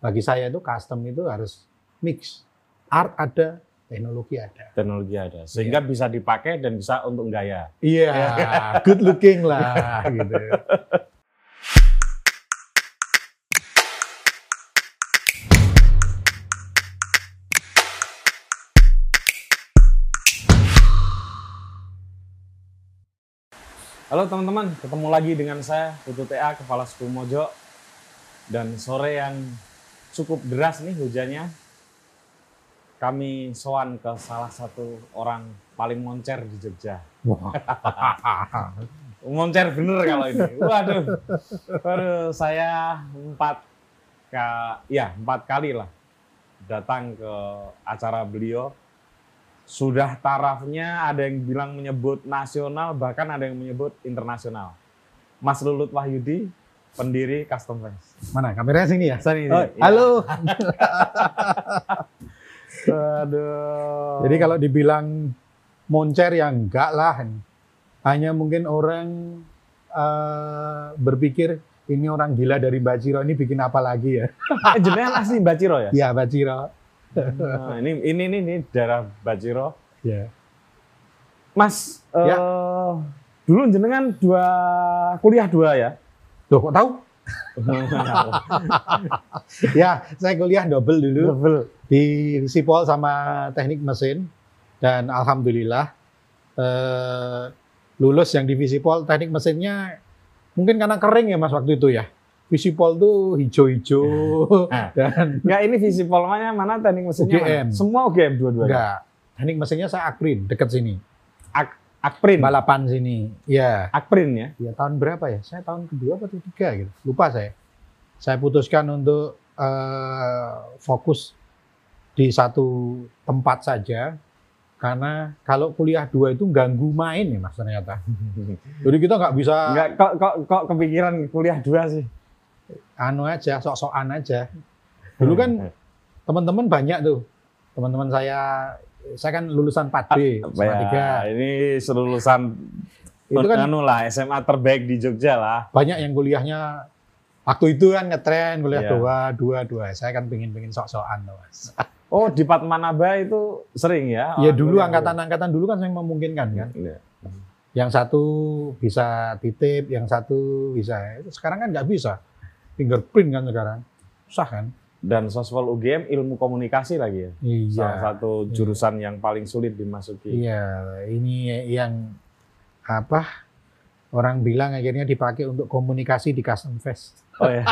bagi saya itu custom itu harus mix. Art ada, teknologi ada. Teknologi ada. Sehingga bisa dipakai dan bisa untuk gaya. Iya, good looking lah gitu. Halo teman-teman, ketemu lagi dengan saya Putu TA Kepala Suku Mojo dan sore yang cukup deras nih hujannya. Kami soan ke salah satu orang paling moncer di Jogja. Wah. Moncer bener kalau ini. Waduh, waduh saya empat ka, ya empat kali lah datang ke acara beliau sudah tarafnya ada yang bilang menyebut nasional bahkan ada yang menyebut internasional. Mas Lulut Wahyudi, pendiri Custom Fest. Mana kameranya sini ya? Sini, Oh, iya. halo. Aduh. Jadi kalau dibilang moncer ya enggak lah. Hanya mungkin orang eh, berpikir ini orang gila dari Baciro ini bikin apa lagi ya? Eh, jenengan asli Baciro ya? Ya Baciro. Nah, ini ini ini, ini daerah Baciro. Ya. Mas, Ya. eh, dulu jenengan dua kuliah dua ya? Loh kok tahu? Ya, saya kuliah double dulu Double. di Sipol sama teknik mesin dan alhamdulillah eh, lulus yang di Visipol teknik mesinnya mungkin karena kering ya Mas waktu itu ya. Visipol tuh hijau-hijau Nah. dan Enggak, ini visi polmanya mana teknik mesinnya? UGM. mana? Semua UGM dua-duanya. enggak. Teknik mesinnya saya Akprin dekat sini. Akprin. Balapan sini. Ya. Akprin ya? Ya tahun berapa ya? Saya tahun kedua atau ketiga gitu. Lupa saya. Saya putuskan untuk eh, fokus di satu tempat saja karena kalau kuliah dua itu ganggu main ya mas ternyata. Jadi kita nggak bisa Enggak, kok, kok, kok kepikiran kuliah dua sih? anu aja, sok-sokan aja. Dulu kan teman-teman banyak tuh. Teman-teman saya, saya kan lulusan 4B, Apa SMA ya, ini selulusan Itu kan anu lah SMA terbaik di Jogja lah. banyak yang kuliahnya waktu itu kan ngetren kuliah Iya. dua, dua, dua. Saya kan pingin-pingin sok-sokan tuh mas. Oh, di Patmanaba itu sering ya? Ya dulu angkatan-angkatan dulu kan yang memungkinkan kan. Iya. Yang satu bisa titip, yang satu bisa. Sekarang kan nggak bisa. Fingerprint kan sekarang. Susah kan? Dan Soswal UGM ilmu komunikasi lagi ya? Iya. Salah satu jurusan yang paling sulit dimasuki. Iya, ini yang apa? Orang bilang akhirnya dipakai untuk komunikasi di Custom Fest. Oh ya.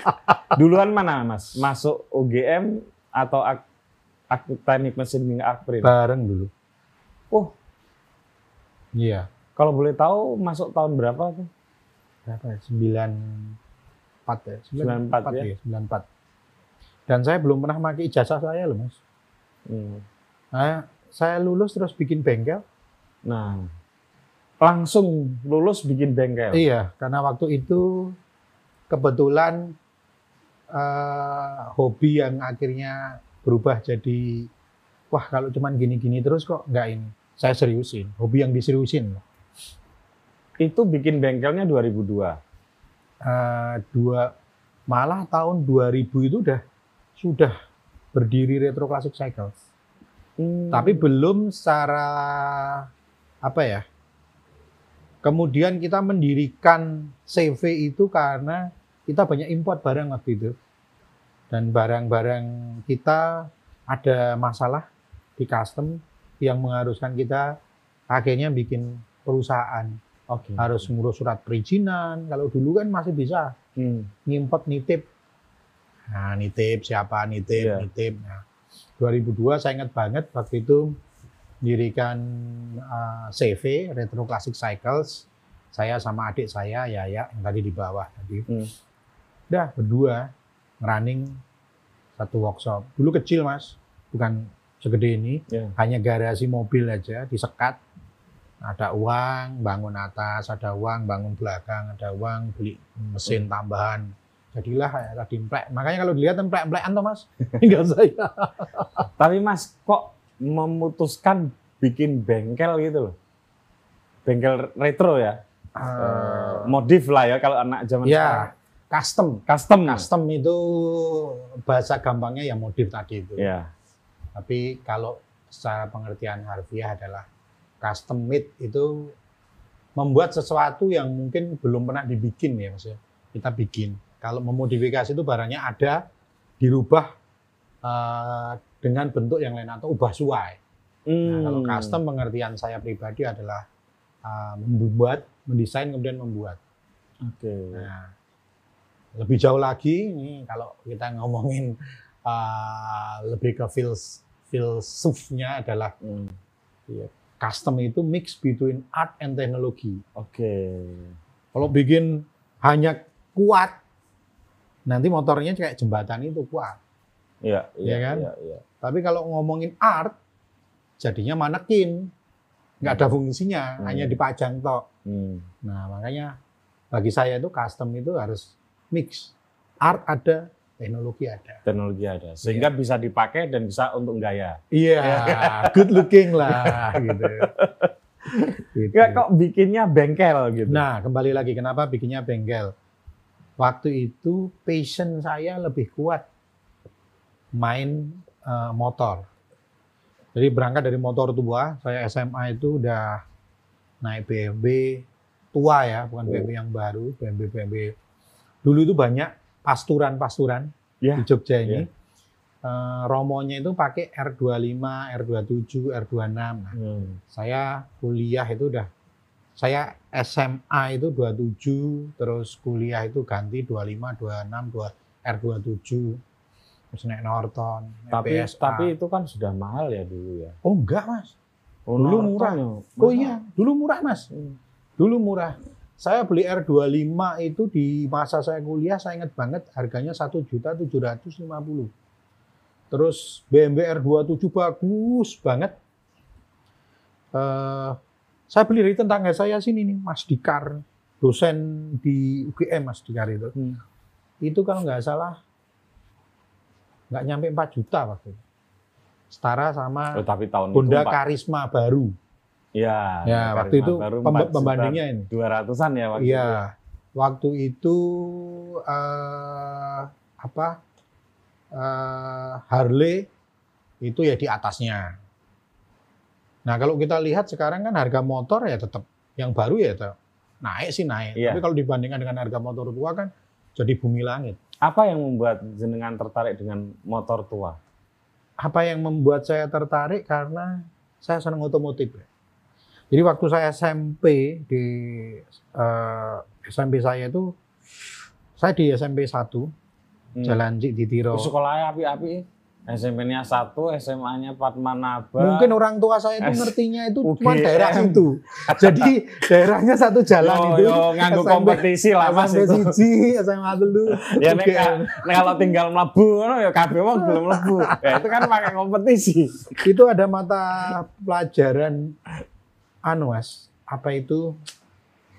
Duluan mana Mas? Masuk UGM atau ak, ak teknik mesin hingga Akprin? Bareng dulu. Oh, Iya. kalau boleh tahu masuk tahun berapa tuh? Berapa ya? 94 ya? 94 ya? ya? 94. Dan saya belum pernah pakai ijazah saya loh, Mas. Hmm. Nah, saya lulus terus bikin bengkel. Nah, langsung lulus bikin bengkel. Iya, karena waktu itu kebetulan eh, hobi yang akhirnya berubah jadi wah kalau cuman gini-gini terus kok nggak ini. Saya seriusin, hobi yang diseriusin. Itu bikin bengkelnya 2002. Eh, dua malah tahun 2000 itu udah sudah berdiri Retro Classic Cycles. Hmm. Tapi belum secara apa ya? Kemudian kita mendirikan CV itu karena kita banyak import barang waktu itu. Dan barang-barang kita ada masalah di custom yang mengharuskan kita akhirnya bikin perusahaan. Oke. Harus ngurus surat perizinan. Kalau dulu kan masih bisa Hmm. ngimport nitip. Nah, nitip siapa nitip, Iya. nitip. Nah, 2002 saya ingat banget waktu itu dirikan uh, CV Retro Classic Cycles. Saya sama adik saya Yaya yang tadi di bawah tadi. Hmm. Udah berdua running satu workshop. Dulu kecil, Mas. Bukan segede ini, Iya. hanya garasi mobil aja disekat. Ada uang bangun atas, ada uang bangun belakang, ada uang beli mesin tambahan. Jadilah kayak tadi emplek. Makanya kalau dilihat emplek-emplekan tuh mas, tinggal saya. Tapi Mas, kok memutuskan bikin bengkel gitu loh? Bengkel retro ya? Eh, modif lah ya kalau anak zaman ya, sekarang. custom. Custom. Custom itu bahasa gampangnya ya modif tadi itu. Ya. Tapi kalau secara pengertian harfiah adalah custom made itu membuat sesuatu yang mungkin belum pernah dibikin ya maksudnya. Kita bikin. Kalau memodifikasi itu barangnya ada dirubah eh, dengan bentuk yang lain atau ubah suai. Nah, kalau Hmm. custom pengertian saya pribadi adalah uh, membuat, mendesain kemudian membuat. Oke. Nah, lebih jauh lagi ini kalau kita ngomongin uh, lebih ke fils filsufnya adalah Hmm. custom itu mix between art and technology. Oke. Kalau bikin hanya kuat, nanti motornya kayak jembatan itu kuat. Iya, Iya iya kan? Iya, iya. Tapi kalau ngomongin art, jadinya manekin, nggak ada fungsinya, Hmm. hanya dipajang tok. Hmm. Nah, makanya bagi saya itu custom itu harus mix. Art ada, teknologi ada. Teknologi ada. Sehingga bisa dipakai dan bisa untuk gaya. Iya, good looking lah gitu. Gitu. Enggak kok bikinnya bengkel gitu. Nah, kembali lagi kenapa bikinnya bengkel? Waktu itu passion saya lebih kuat main eh, motor. Jadi berangkat dari motor tua, saya SMA itu udah naik BMW tua ya, bukan Oh. BMW yang baru, BMW BMW. Dulu itu banyak pasturan-pasturan Ya, di Jogja ya. ini. Eh, romonya itu pakai R25, R27, R26. Nah, Hmm. saya kuliah itu udah saya SMA itu 27 terus kuliah itu ganti 25 26 2 R27 terus naik Norton Tapi PSA. tapi itu kan sudah mahal ya dulu ya. oh enggak mas Oh, Dulu Norton murah. ya, oh iya dulu murah mas Hmm. dulu murah saya beli R25 itu di masa saya kuliah saya ingat banget harganya 1 juta 750 terus BMW R27 bagus banget Eh, saya beli dari tetangga saya sini nih Mas Dikar dosen di UGM Mas Dikar itu Hmm. itu kalau nggak salah nggak nyampe 4 juta waktu itu setara sama Oh, tapi tahun Honda. Karisma baru Ya, ya Karisma waktu itu baru pemb- 4 juta pembandingnya ini 200-an ya waktu Iya, itu. waktu itu eh, apa eh, Harley itu ya di atasnya. Nah kalau kita lihat sekarang kan harga motor ya tetap yang baru ya tetap naik sih naik. Iya. Tapi kalau dibandingkan dengan harga motor tua kan jadi bumi langit. Apa yang membuat jenengan tertarik dengan motor tua? Apa yang membuat saya tertarik karena saya senang otomotif. ya. Jadi waktu saya SMP di eh, SMP saya itu saya di SMP 1 Hmm. Jalan Cik Ditiro. Terus sekolahnya api-api. SMP-nya satu, SMA-nya Patmanaba. Mungkin orang tua saya itu S- ngertinya itu cuma daerah itu. Jadi daerahnya satu jalan yo, itu. yo, nganggo SMP kompetisi lah Mas SMP itu. siji, SMA dulu. Ya nek, nek kalau tinggal mlebu ngono ya kabeh wong belum mlebu. Ya itu kan pakai kompetisi. Itu ada mata pelajaran anu Mas, apa itu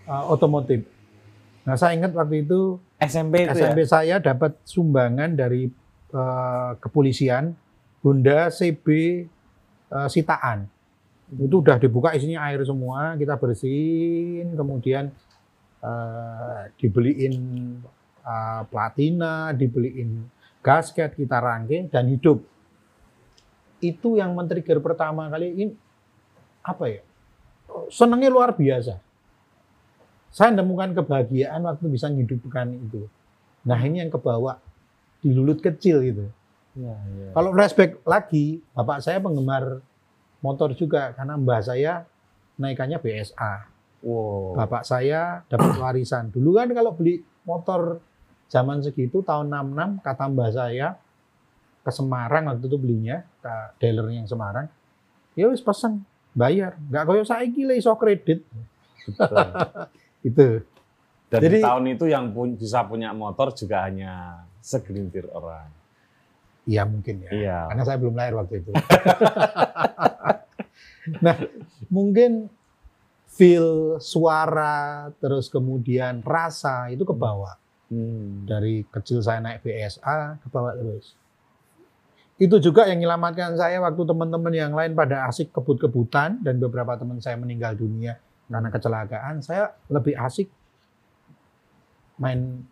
uh, otomotif. Nah, saya ingat waktu itu SMP itu SMP ya. saya dapat sumbangan dari eh, kepolisian Honda CB eh, Sitaan. Itu udah dibuka isinya air semua, kita bersihin, kemudian eh, dibeliin eh, platina, dibeliin gasket, kita rangking dan hidup. Itu yang men-trigger pertama kali ini apa ya? Senengnya luar biasa saya menemukan kebahagiaan waktu bisa menghidupkan itu. Nah ini yang kebawa di lulut kecil gitu. Iya, iya. Kalau flashback lagi, bapak saya penggemar motor juga karena mbah saya naikannya BSA. Wow. Bapak saya dapat warisan. Dulu kan kalau beli motor zaman segitu tahun 66 kata mbah saya ke Semarang waktu itu belinya ke dealernya yang Semarang. Ya wis pesen, bayar. Nggak koyo saiki le iso kredit. Betul. Itu. Dan Jadi- di tahun itu yang pun, bisa punya motor juga hanya segelintir orang. Iya mungkin ya. Iya. Karena saya belum lahir waktu itu. nah, mungkin feel suara terus kemudian rasa itu kebawa. Hmm. Dari kecil saya naik BSA kebawa terus. Itu juga yang menyelamatkan saya waktu teman-teman yang lain pada asik kebut-kebutan dan beberapa teman saya meninggal dunia karena kecelakaan, saya lebih asik main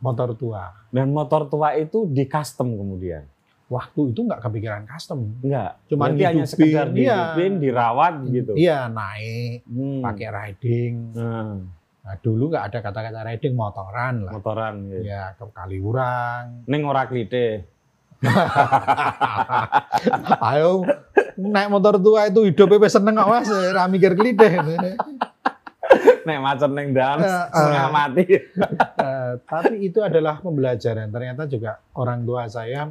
motor tua. Dan motor tua itu di custom kemudian. Waktu itu nggak kepikiran custom. Enggak. Cuman Berarti hanya sekedar iya. dihidupin, dirawat gitu. Iya naik, Hmm. pakai riding. Nah, Nah, dulu nggak ada kata-kata riding, motoran lah. motoran gitu. Ya ke Kaliurang. Neng ora klite. Ayo naik motor tua itu hidupnya seneng kok mas, ra mikir klideh. Nek macet neng Eh, setengah eh. mati. Eh, tapi itu adalah pembelajaran. Ternyata juga orang tua saya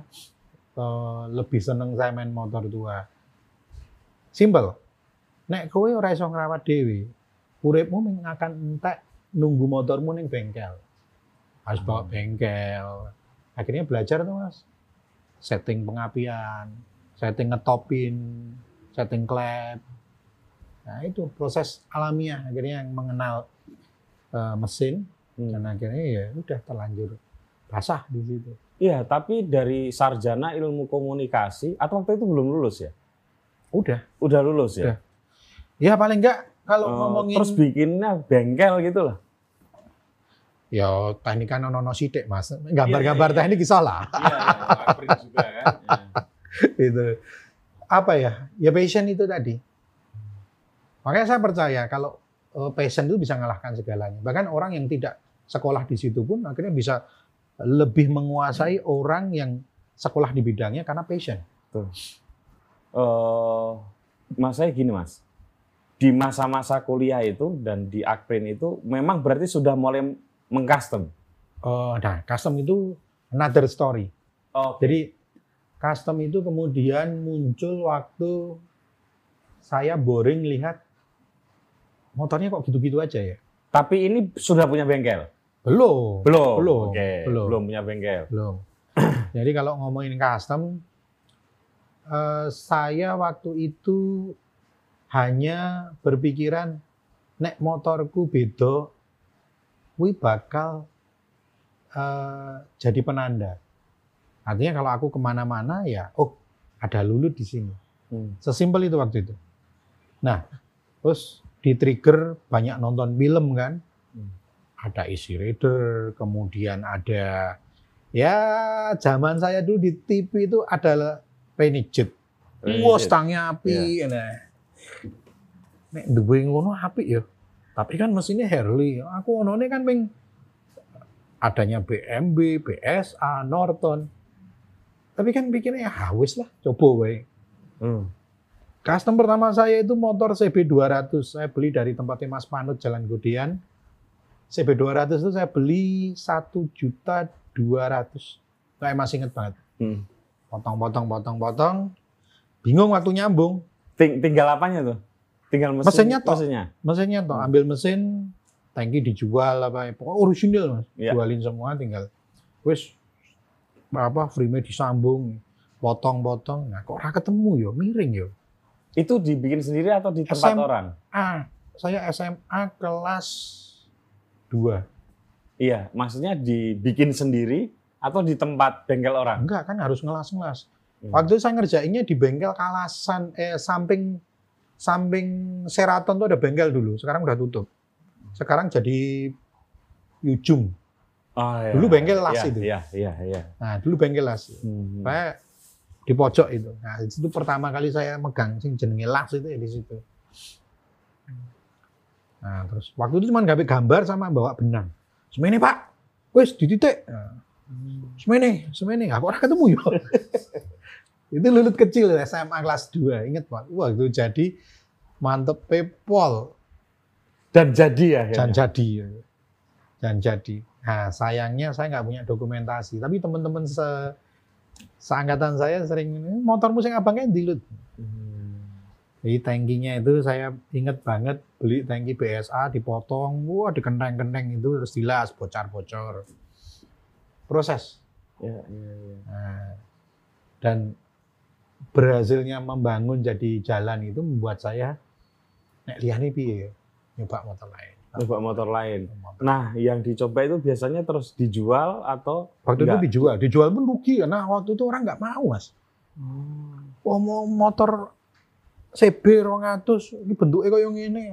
eh, lebih seneng saya main motor tua. Simple. Nek kowe ora iso ngrawat dhewe, uripmu akan entek nunggu motormu ning bengkel. Harus bawa bengkel. Akhirnya belajar tuh Mas. Setting pengapian, setting ngetopin, setting klep. Nah, itu proses alamiah akhirnya yang mengenal eh, mesin Hmm. dan akhirnya ya udah terlanjur basah di situ. Iya, tapi dari sarjana ilmu komunikasi atau waktu itu belum lulus ya? Udah. Udah lulus ya? Udah. Ya paling enggak kalau Eh, ngomongin terus bikinnya bengkel gitu lah. ya teknik kan ono sithik Mas. Gambar-gambar Iya, iya, iya. teknik iso lah. Iya, juga kan. itu. Apa ya? Ya passion itu tadi. Makanya saya percaya kalau eh, passion itu bisa mengalahkan segalanya. Bahkan orang yang tidak sekolah di situ pun akhirnya bisa lebih menguasai orang yang sekolah di bidangnya karena passion. Eh, mas saya gini mas, di masa-masa kuliah itu dan di Akprin itu memang berarti sudah mulai mengcustom. Eh, nah, custom itu another story. Oh, Jadi custom itu kemudian muncul waktu saya boring lihat motornya kok gitu-gitu aja ya. tapi ini sudah punya bengkel? Belum. Belum. Belum. Oke, Belum. belum punya bengkel. Belum. Jadi kalau ngomongin custom, eh, saya waktu itu hanya berpikiran nek motorku beda, kuwi bakal eh, jadi penanda. Artinya kalau aku ke mana-mana ya, oh ada lulut di sini. Hmm. Sesimpel itu waktu itu. Nah, terus di trigger banyak nonton film kan. Hmm. Ada Easy Rider, kemudian ada ya zaman saya dulu di TV itu ada Renegade. Renegade. Wah, stangnya api. Nah. Nek duwe ngono apik ya. Tapi kan mesinnya Harley. Aku onone kan ping adanya BMW, BSA, Norton. Tapi kan pikirnya ya hawis lah, coba wae. Hmm. Custom pertama saya itu motor CB200. Saya beli dari tempatnya Mas Panut Jalan Gudian. CB200 itu saya beli 1 juta 200. Saya masih inget banget. Hmm. Potong, potong, potong, potong. Bingung waktu nyambung. Ting- tinggal apanya tuh? Tinggal mesin, Mesinnya toh. Mesinnya. Mesinnya toh, ambil mesin, tangki dijual apa pokoknya original Mas. Iya. Jualin semua tinggal wis apa frame disambung, potong-potong. Nah, kok ketemu yo, miring yo. Itu dibikin sendiri atau di tempat SM. orang? Saya SMA kelas 2. Iya, maksudnya dibikin sendiri atau di tempat bengkel orang? Enggak kan harus ngelas-ngelas. Hmm. Waktu itu saya ngerjainnya di bengkel Kalasan eh samping samping Seraton tuh ada bengkel dulu, sekarang udah tutup. Sekarang jadi Yujum. Oh, iya. Dulu bengkel las Iya, itu. Iya, iya, iya. Nah, dulu bengkel las. Hmm. Saya di pojok itu. Nah, itu pertama kali saya megang sing jenenge las itu ya di situ. Nah, terus waktu itu cuma gawe gambar sama bawa benang. Semene, Pak. Wis dititik. Nah, semene, semene. Aku ora ketemu yo. itu lulut kecil SMA kelas 2, inget Pak. Wah, itu jadi mantep pepol Dan jadi ya. dan jadi. Dan jadi. Nah, sayangnya saya nggak punya dokumentasi. Tapi teman-teman se seangkatan saya sering motormu sing abangnya dilut. Jadi tangkinya itu saya inget banget beli tangki BSA dipotong, wah dikenteng-kenteng itu terus dilas bocor-bocor. Proses. Iya, iya, iya. Nah, dan berhasilnya membangun jadi jalan itu membuat saya nek liyane piye nyoba motor lain. Coba motor lain. Nah, yang dicoba itu biasanya terus dijual atau Waktu itu Enggak. dijual, dijual pun rugi karena waktu itu orang nggak mau mas. Wah mau motor CB 200 ini bentuknya kayak ngene.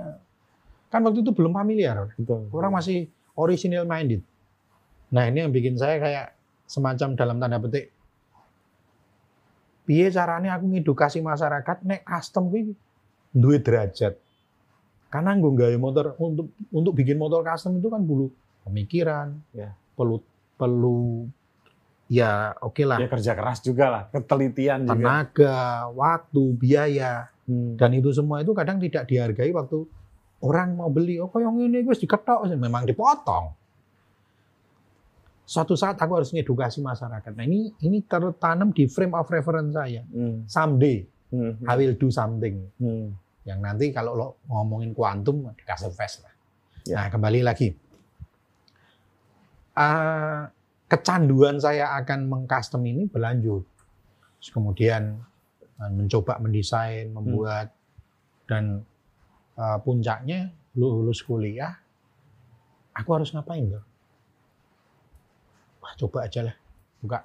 Kan waktu itu belum familiar. Betul. Orang masih original minded. Nah ini yang bikin saya kayak semacam dalam tanda petik. Piye caranya aku ngedukasi masyarakat nek custom kuwi duwe derajat. Karena gue gaya motor untuk untuk bikin motor custom itu kan perlu pemikiran, Ya. perlu perlu ya oke lah Ya kerja keras juga lah, ketelitian juga. tenaga, waktu, biaya Hmm. dan itu semua itu kadang tidak dihargai waktu orang mau beli. Oh, yang ini wis diketok, memang dipotong. Suatu saat aku harus ngedukasi masyarakat. Nah ini ini tertanam di frame of reference saya. Hmm. Someday Hmm. I will do something. Hmm. Yang nanti kalau lo ngomongin kuantum dikasih fast lah. Ya. Nah kembali lagi. Ah, kecanduan saya akan mengcustom ini berlanjut. Terus kemudian ah, mencoba mendesain, membuat dan ah, puncaknya lulus kuliah. Aku harus ngapain tuh? Wah coba aja lah, buka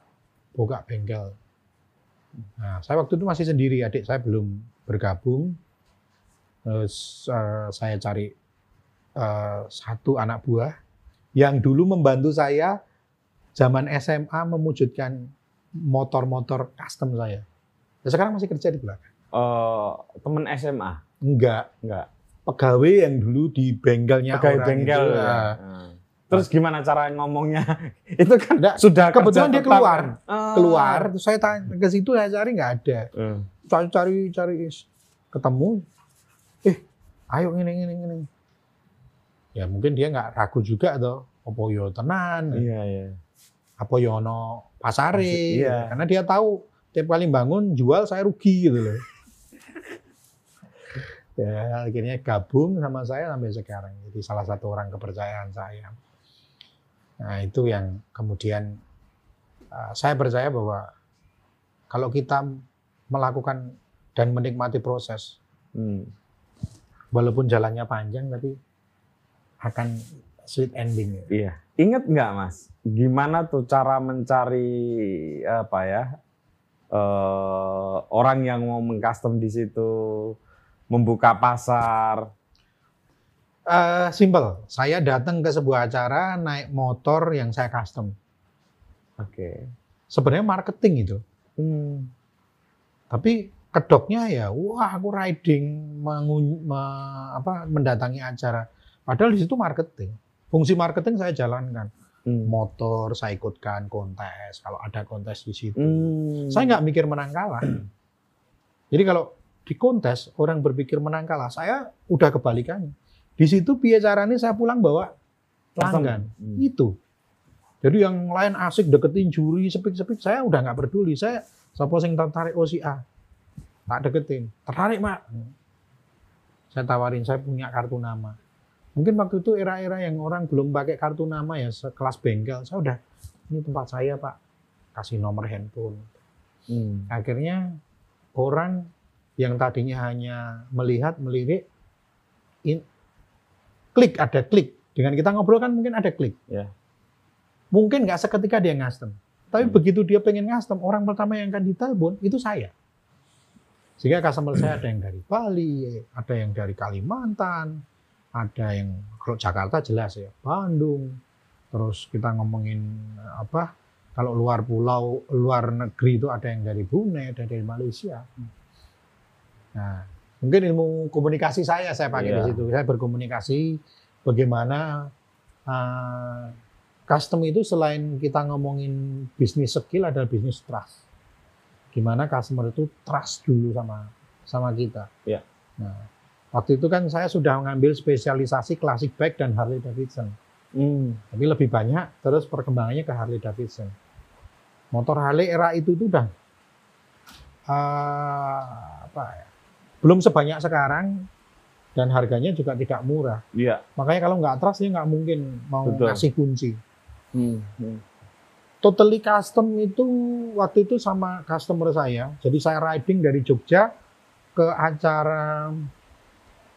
buka bengkel. Nah, saya waktu itu masih sendiri, adik saya belum bergabung. Terus eh, saya cari eh, satu anak buah yang dulu membantu saya zaman SMA memujudkan motor-motor custom saya. Ya, sekarang masih kerja di belakang. Eh, temen SMA? Enggak, Enggak. pegawai yang dulu di bengkelnya Pegawai orang bengkel. itu. ya. Hmm. Terus gimana cara ngomongnya? Itu kan Enggak, sudah kebetulan dia keluar. Ah. keluar, terus saya tanya ke situ saya cari nggak ada. Hmm. Cari cari cari ketemu. Ayo ngene ngene ngene. Ya mungkin dia nggak ragu juga atau apa yo tenan. Iya, iya. apa yono pasare Iya. karena dia tahu tiap kali bangun jual saya rugi gitu loh ya akhirnya gabung sama saya sampai sekarang jadi salah satu orang kepercayaan saya nah itu yang kemudian uh, saya percaya bahwa kalau kita melakukan dan menikmati proses Hmm. Walaupun jalannya panjang tapi akan sweet ending ya. Iya. Ingat nggak Mas, gimana tuh cara mencari apa ya eh, orang yang mau mengcustom di situ, membuka pasar? Eh, simple. Saya datang ke sebuah acara naik motor yang saya custom. Oke. Sebenarnya marketing itu. Hmm. Tapi kedoknya ya, wah aku riding mengun- me- apa, mendatangi acara. Padahal di situ marketing. Fungsi marketing saya jalankan. Hmm. Motor saya ikutkan kontes. Kalau ada kontes di situ. Hmm. Saya nggak mikir menang kalah. Jadi kalau di kontes orang berpikir menang kalah, saya udah kebalikannya. Di situ piye caranya saya pulang bawa pelanggan. Hmm. Itu. Jadi yang lain asik deketin juri, sepik-sepik, saya udah nggak peduli. Saya siapa yang tertarik oh si A, tak deketin. Tertarik mak. Saya tawarin, saya punya kartu nama. Mungkin waktu itu era-era yang orang belum pakai kartu nama ya, sekelas bengkel. Saya udah, ini tempat saya pak, kasih nomor handphone. Hmm. Akhirnya orang yang tadinya hanya melihat, melirik, in- klik, ada klik. Dengan kita ngobrol kan mungkin ada klik. Ya. Mungkin nggak seketika dia ngastem. Tapi Hmm. begitu dia pengen ngastem, orang pertama yang akan ditelepon itu saya. Sehingga customer saya ada yang dari Bali, ada yang dari Kalimantan, ada yang kalau Jakarta jelas ya, Bandung. Terus kita ngomongin apa? Kalau luar pulau, luar negeri itu ada yang dari Brunei, ada dari Malaysia. Nah, mungkin ilmu komunikasi saya saya pakai di Iya. situ. Saya berkomunikasi bagaimana eh, custom itu selain kita ngomongin bisnis skill adalah bisnis trust. Gimana customer itu trust dulu sama sama kita. Iya. Nah, waktu itu kan saya sudah mengambil spesialisasi classic bike dan Harley Davidson. Hmm. Tapi lebih banyak terus perkembangannya ke Harley Davidson. Motor Harley era itu tuh udah eh, apa ya? Belum sebanyak sekarang dan harganya juga tidak murah. Iya. Makanya kalau nggak trust dia nggak mungkin mau Betul. ngasih kunci. Hmm. Hmm. Totally custom itu waktu itu sama customer saya. Jadi saya riding dari Jogja ke acara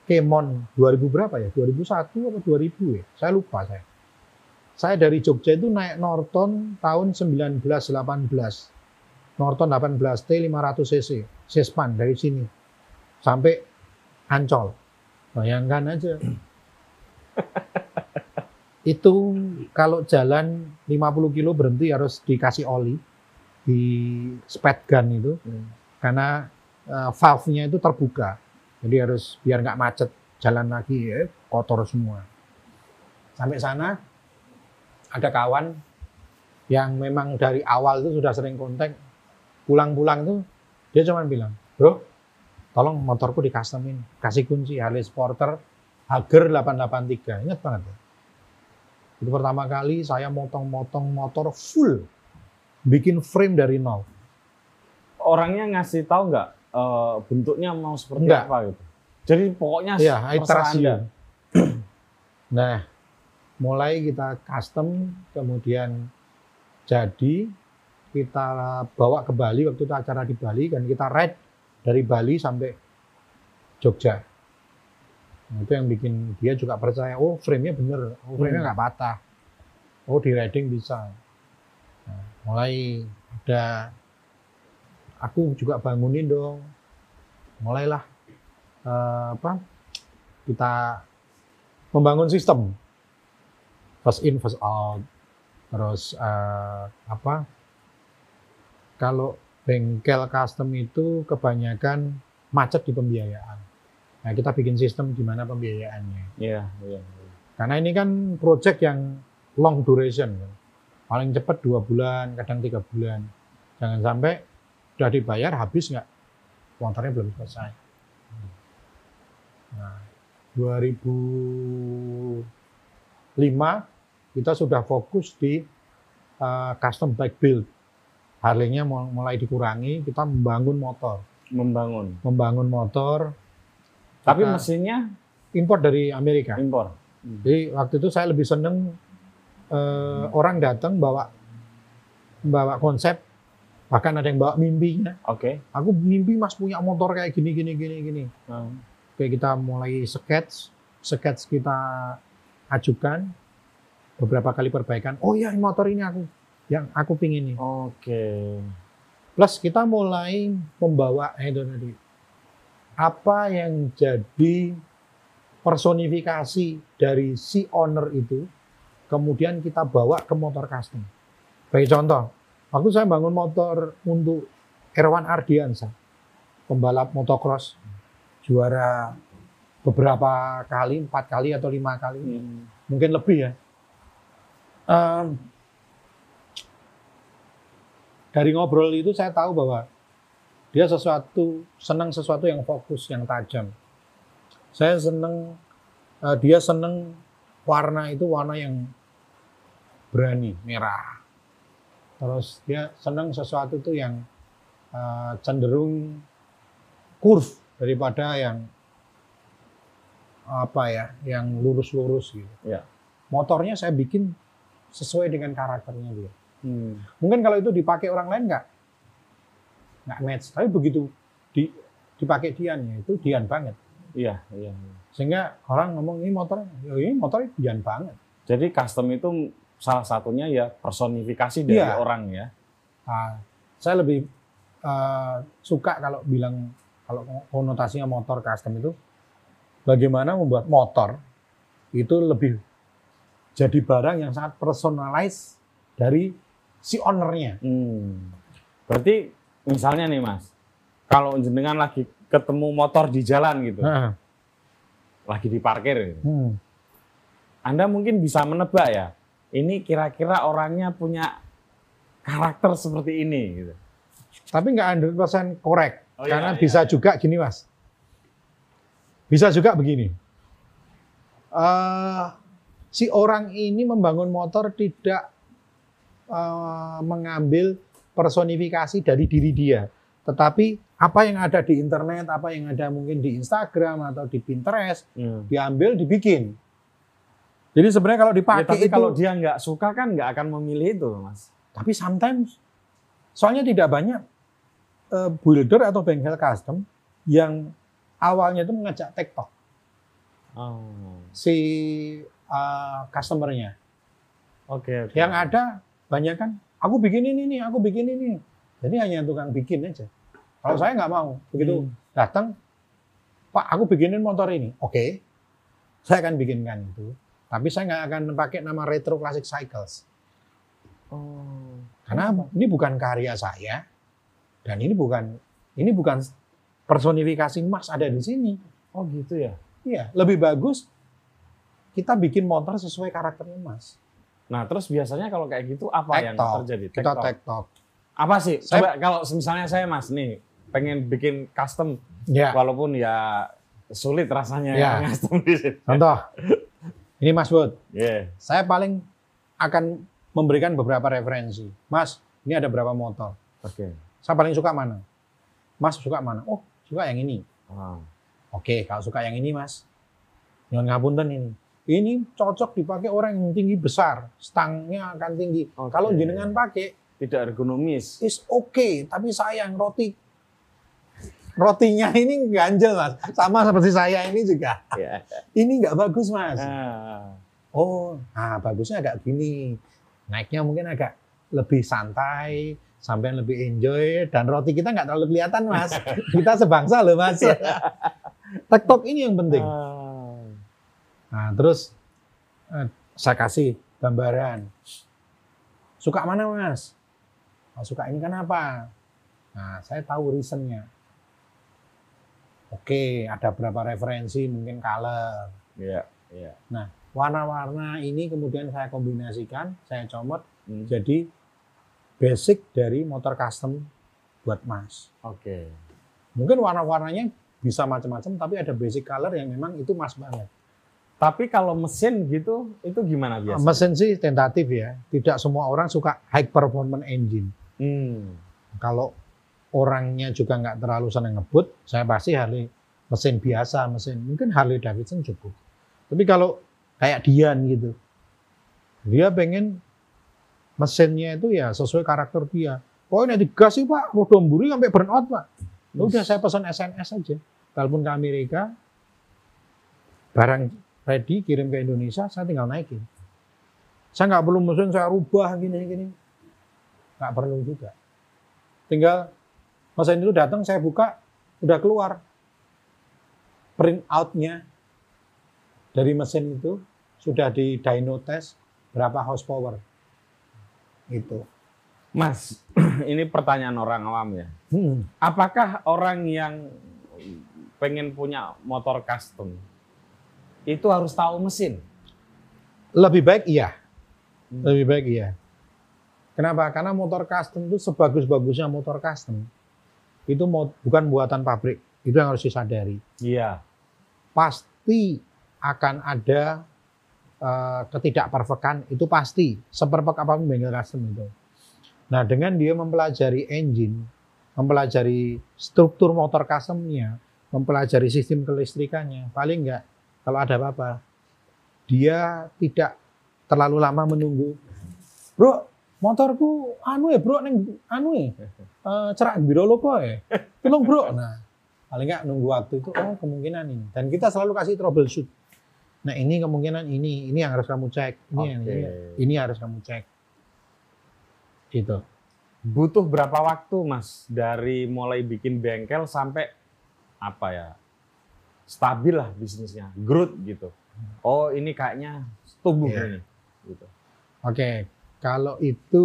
Kemon 2000 berapa ya? 2001 atau 2000 ya? Saya lupa saya. Saya dari Jogja itu naik Norton tahun 1918. Norton 18T 500 cc. Sespan dari sini. Sampai Ancol. Bayangkan aja. Itu kalau jalan 50 kilo berhenti harus dikasih oli di speed gun itu Hmm. karena eh, valve-nya itu terbuka. Jadi harus biar nggak macet jalan lagi eh, kotor semua. Sampai sana ada kawan yang memang dari awal itu sudah sering kontak pulang-pulang itu dia cuma bilang, "Bro, tolong motorku di customin, kasih kunci Harley Sporter Hager 883." Ingat banget. ya. Itu pertama kali saya motong-motong motor full bikin frame dari nol. Orangnya ngasih tahu nggak eh, bentuknya mau seperti Nggak. apa gitu. Jadi pokoknya terserah iterasi. Nah, mulai kita custom, kemudian jadi kita bawa ke Bali waktu itu acara di Bali dan kita ride dari Bali sampai Jogja. Nah, itu yang bikin dia juga percaya, oh frame-nya bener, oh frame-nya Hmm. nggak patah, oh di riding bisa. Nah, mulai ada, aku juga bangunin dong, mulailah eh, apa kita membangun sistem. First in first out. Terus eh, apa kalau bengkel custom itu kebanyakan macet di pembiayaan nah kita bikin sistem di mana pembiayaannya Iya, iya. iya. karena ini kan project yang long duration paling cepat dua bulan kadang tiga bulan jangan sampai sudah dibayar habis nggak motornya belum selesai nah 2005 kita sudah fokus di uh, custom bike build Harley-nya mul- mulai dikurangi kita membangun motor Membangun. membangun motor Tapi mesinnya import dari Amerika impor. Jadi waktu itu saya lebih seneng eh, orang datang bawa bawa konsep, bahkan ada yang bawa mimpinya. Oke. Aku mimpi mas punya motor kayak gini gini gini gini. Hmm. Oke kita mulai sketch, sketch kita ajukan beberapa kali perbaikan. Oh iya motor ini aku yang aku pingin nih. Oke. Plus kita mulai membawa eh, itu tadi apa yang jadi personifikasi dari si owner itu, kemudian kita bawa ke motor custom. Sebagai contoh, waktu saya bangun motor untuk Erwan Ardiansa, pembalap motocross, juara beberapa kali, empat kali atau lima kali, Hmm. mungkin lebih ya. Em, dari ngobrol itu saya tahu bahwa dia sesuatu senang sesuatu yang fokus, yang tajam. Saya senang eh, dia senang warna itu warna yang berani, merah. Terus dia senang sesuatu itu yang eh, cenderung curve daripada yang apa ya, yang lurus-lurus gitu. Ya. Motornya saya bikin sesuai dengan karakternya dia. Hmm. Mungkin kalau itu dipakai orang lain nggak nggak match, tapi begitu di, dipakai Dian ya itu Dian banget. Iya, iya. iya. Sehingga orang ngomong ini motor, ya ini motornya Dian banget. Jadi custom itu salah satunya ya personifikasi dari Iya. orang ya. Nah, saya lebih eh, suka kalau bilang kalau konotasinya motor custom itu bagaimana membuat motor itu lebih jadi barang yang sangat personalized dari si ownernya. Hmm. Berarti misalnya nih Mas, kalau jenengan lagi ketemu motor di jalan gitu, Nah, lagi di parkir, gitu, hmm. Anda mungkin bisa menebak ya, ini kira-kira orangnya punya karakter seperti ini gitu. Tapi nggak 100% korek. Oh, iya, Karena iya, bisa iya. juga gini mas. Bisa juga begini. Eh, si orang ini membangun motor tidak eh, mengambil personifikasi dari diri dia. Tetapi apa yang ada di internet, apa yang ada mungkin di Instagram atau di Pinterest, Hmm. diambil, dibikin. Jadi sebenarnya kalau Ya, dipakai tapi itu, kalau dia nggak suka kan nggak akan memilih itu, Mas. tapi sometimes, soalnya tidak banyak eh, builder atau bengkel custom yang awalnya itu mengajak TikTok Oh. si eh, customernya. Oke, oke. Yang ada banyak kan, aku bikin ini nih, aku bikin ini. Jadi hanya tukang bikin aja. Kalau saya nggak mau, begitu Hmm. datang, Pak, aku bikinin motor ini. Oke, saya akan bikinkan itu. Tapi saya nggak akan pakai nama Retro Classic Cycles. Oh. Karena ini bukan karya saya dan ini bukan ini bukan personifikasi Mas ada di sini. Oh gitu ya. Iya, lebih bagus kita bikin motor sesuai karakternya Mas. Nah terus biasanya kalau kayak gitu apa yang Tektok. terjadi? Kita Tektok. tektok. Apa sih? Saya- Coba kalau misalnya saya mas nih pengen bikin custom Ya, walaupun ya sulit rasanya Ya. ya. custom di sini. contoh. Ini Mas Bud, Iya. saya paling akan memberikan beberapa referensi. Mas, ini ada berapa motor? Oke. Saya paling suka mana? Mas suka mana? Oh, suka yang ini. Ah. Oke, kalau suka yang ini, Mas. Nyuwun ngapunten ini. Ini cocok dipakai orang yang tinggi besar, stangnya akan tinggi. Oke. Kalau jenengan pakai, Tidak ergonomis. is oke, tapi sayang roti rotinya ini ganjel, Mas. Sama seperti saya ini juga. Ya. Ini nggak bagus, Mas. Ah. Oh, nah bagusnya agak gini. Naiknya mungkin agak lebih santai, sampai lebih enjoy dan roti kita nggak terlalu kelihatan, Mas. kita sebangsa loh, Mas. TikTok ini yang penting. Ah. Nah, terus eh, saya kasih gambaran. Suka mana, Mas? Oh, suka ini kenapa? Nah, saya tahu reasonnya. Oke, ada berapa referensi, mungkin color. Iya. Iya. Warna-warna ini kemudian saya kombinasikan, saya comot Hmm. jadi basic dari motor custom buat Mas. Oke. Mungkin warna-warnanya bisa macam-macam, tapi ada basic color yang memang itu Mas banget. Tapi kalau mesin gitu, itu gimana biasa? Mesin sih tentatif ya. Tidak semua orang suka high performance engine. Hmm. Kalau orangnya juga nggak terlalu senang ngebut, saya pasti Harley mesin biasa, mesin mungkin Harley Davidson cukup. Tapi kalau kayak Dian gitu, dia pengen mesinnya itu ya sesuai karakter dia. Oh ini digas sih pak, roda mburi sampai burn out pak. Ya udah saya pesan SNS aja. Telepon ke Amerika, barang ready kirim ke Indonesia, saya tinggal naikin. Saya nggak perlu mesin saya rubah gini-gini, nggak perlu juga. Tinggal mesin itu datang, saya buka, udah keluar print out-nya dari mesin itu sudah di dyno test berapa horsepower. Itu. Mas, ini pertanyaan orang awam ya. Hmm. Apakah orang yang pengen punya motor custom itu harus tahu mesin? Lebih baik iya. Hmm. Lebih baik iya. Kenapa? Karena motor custom itu sebagus-bagusnya motor custom. Itu mau, bukan buatan pabrik. Itu yang harus disadari. Iya. Pasti akan ada eh, ketidakperfekan. Itu pasti. Seperfect apa pun bengkel custom itu. Nah dengan dia mempelajari engine, mempelajari struktur motor customnya, mempelajari sistem kelistrikannya, paling enggak kalau ada apa-apa, dia tidak terlalu lama menunggu. Bro, motorku anu ya bro, neng anu ya, eh, cerak biro loko ya, tolong bro. Nah, paling enggak nunggu waktu itu, oh kemungkinan ini. Dan kita selalu kasih troubleshoot. Nah ini kemungkinan ini, ini yang harus kamu cek, ini, yang- Oke. ini, ini harus kamu cek. Gitu. Butuh berapa waktu, Mas, dari mulai bikin bengkel sampai apa ya? Stabil lah bisnisnya, growth gitu. Oh, ini kayaknya tumbuh Iya. ini. Gitu. Oke, kalau itu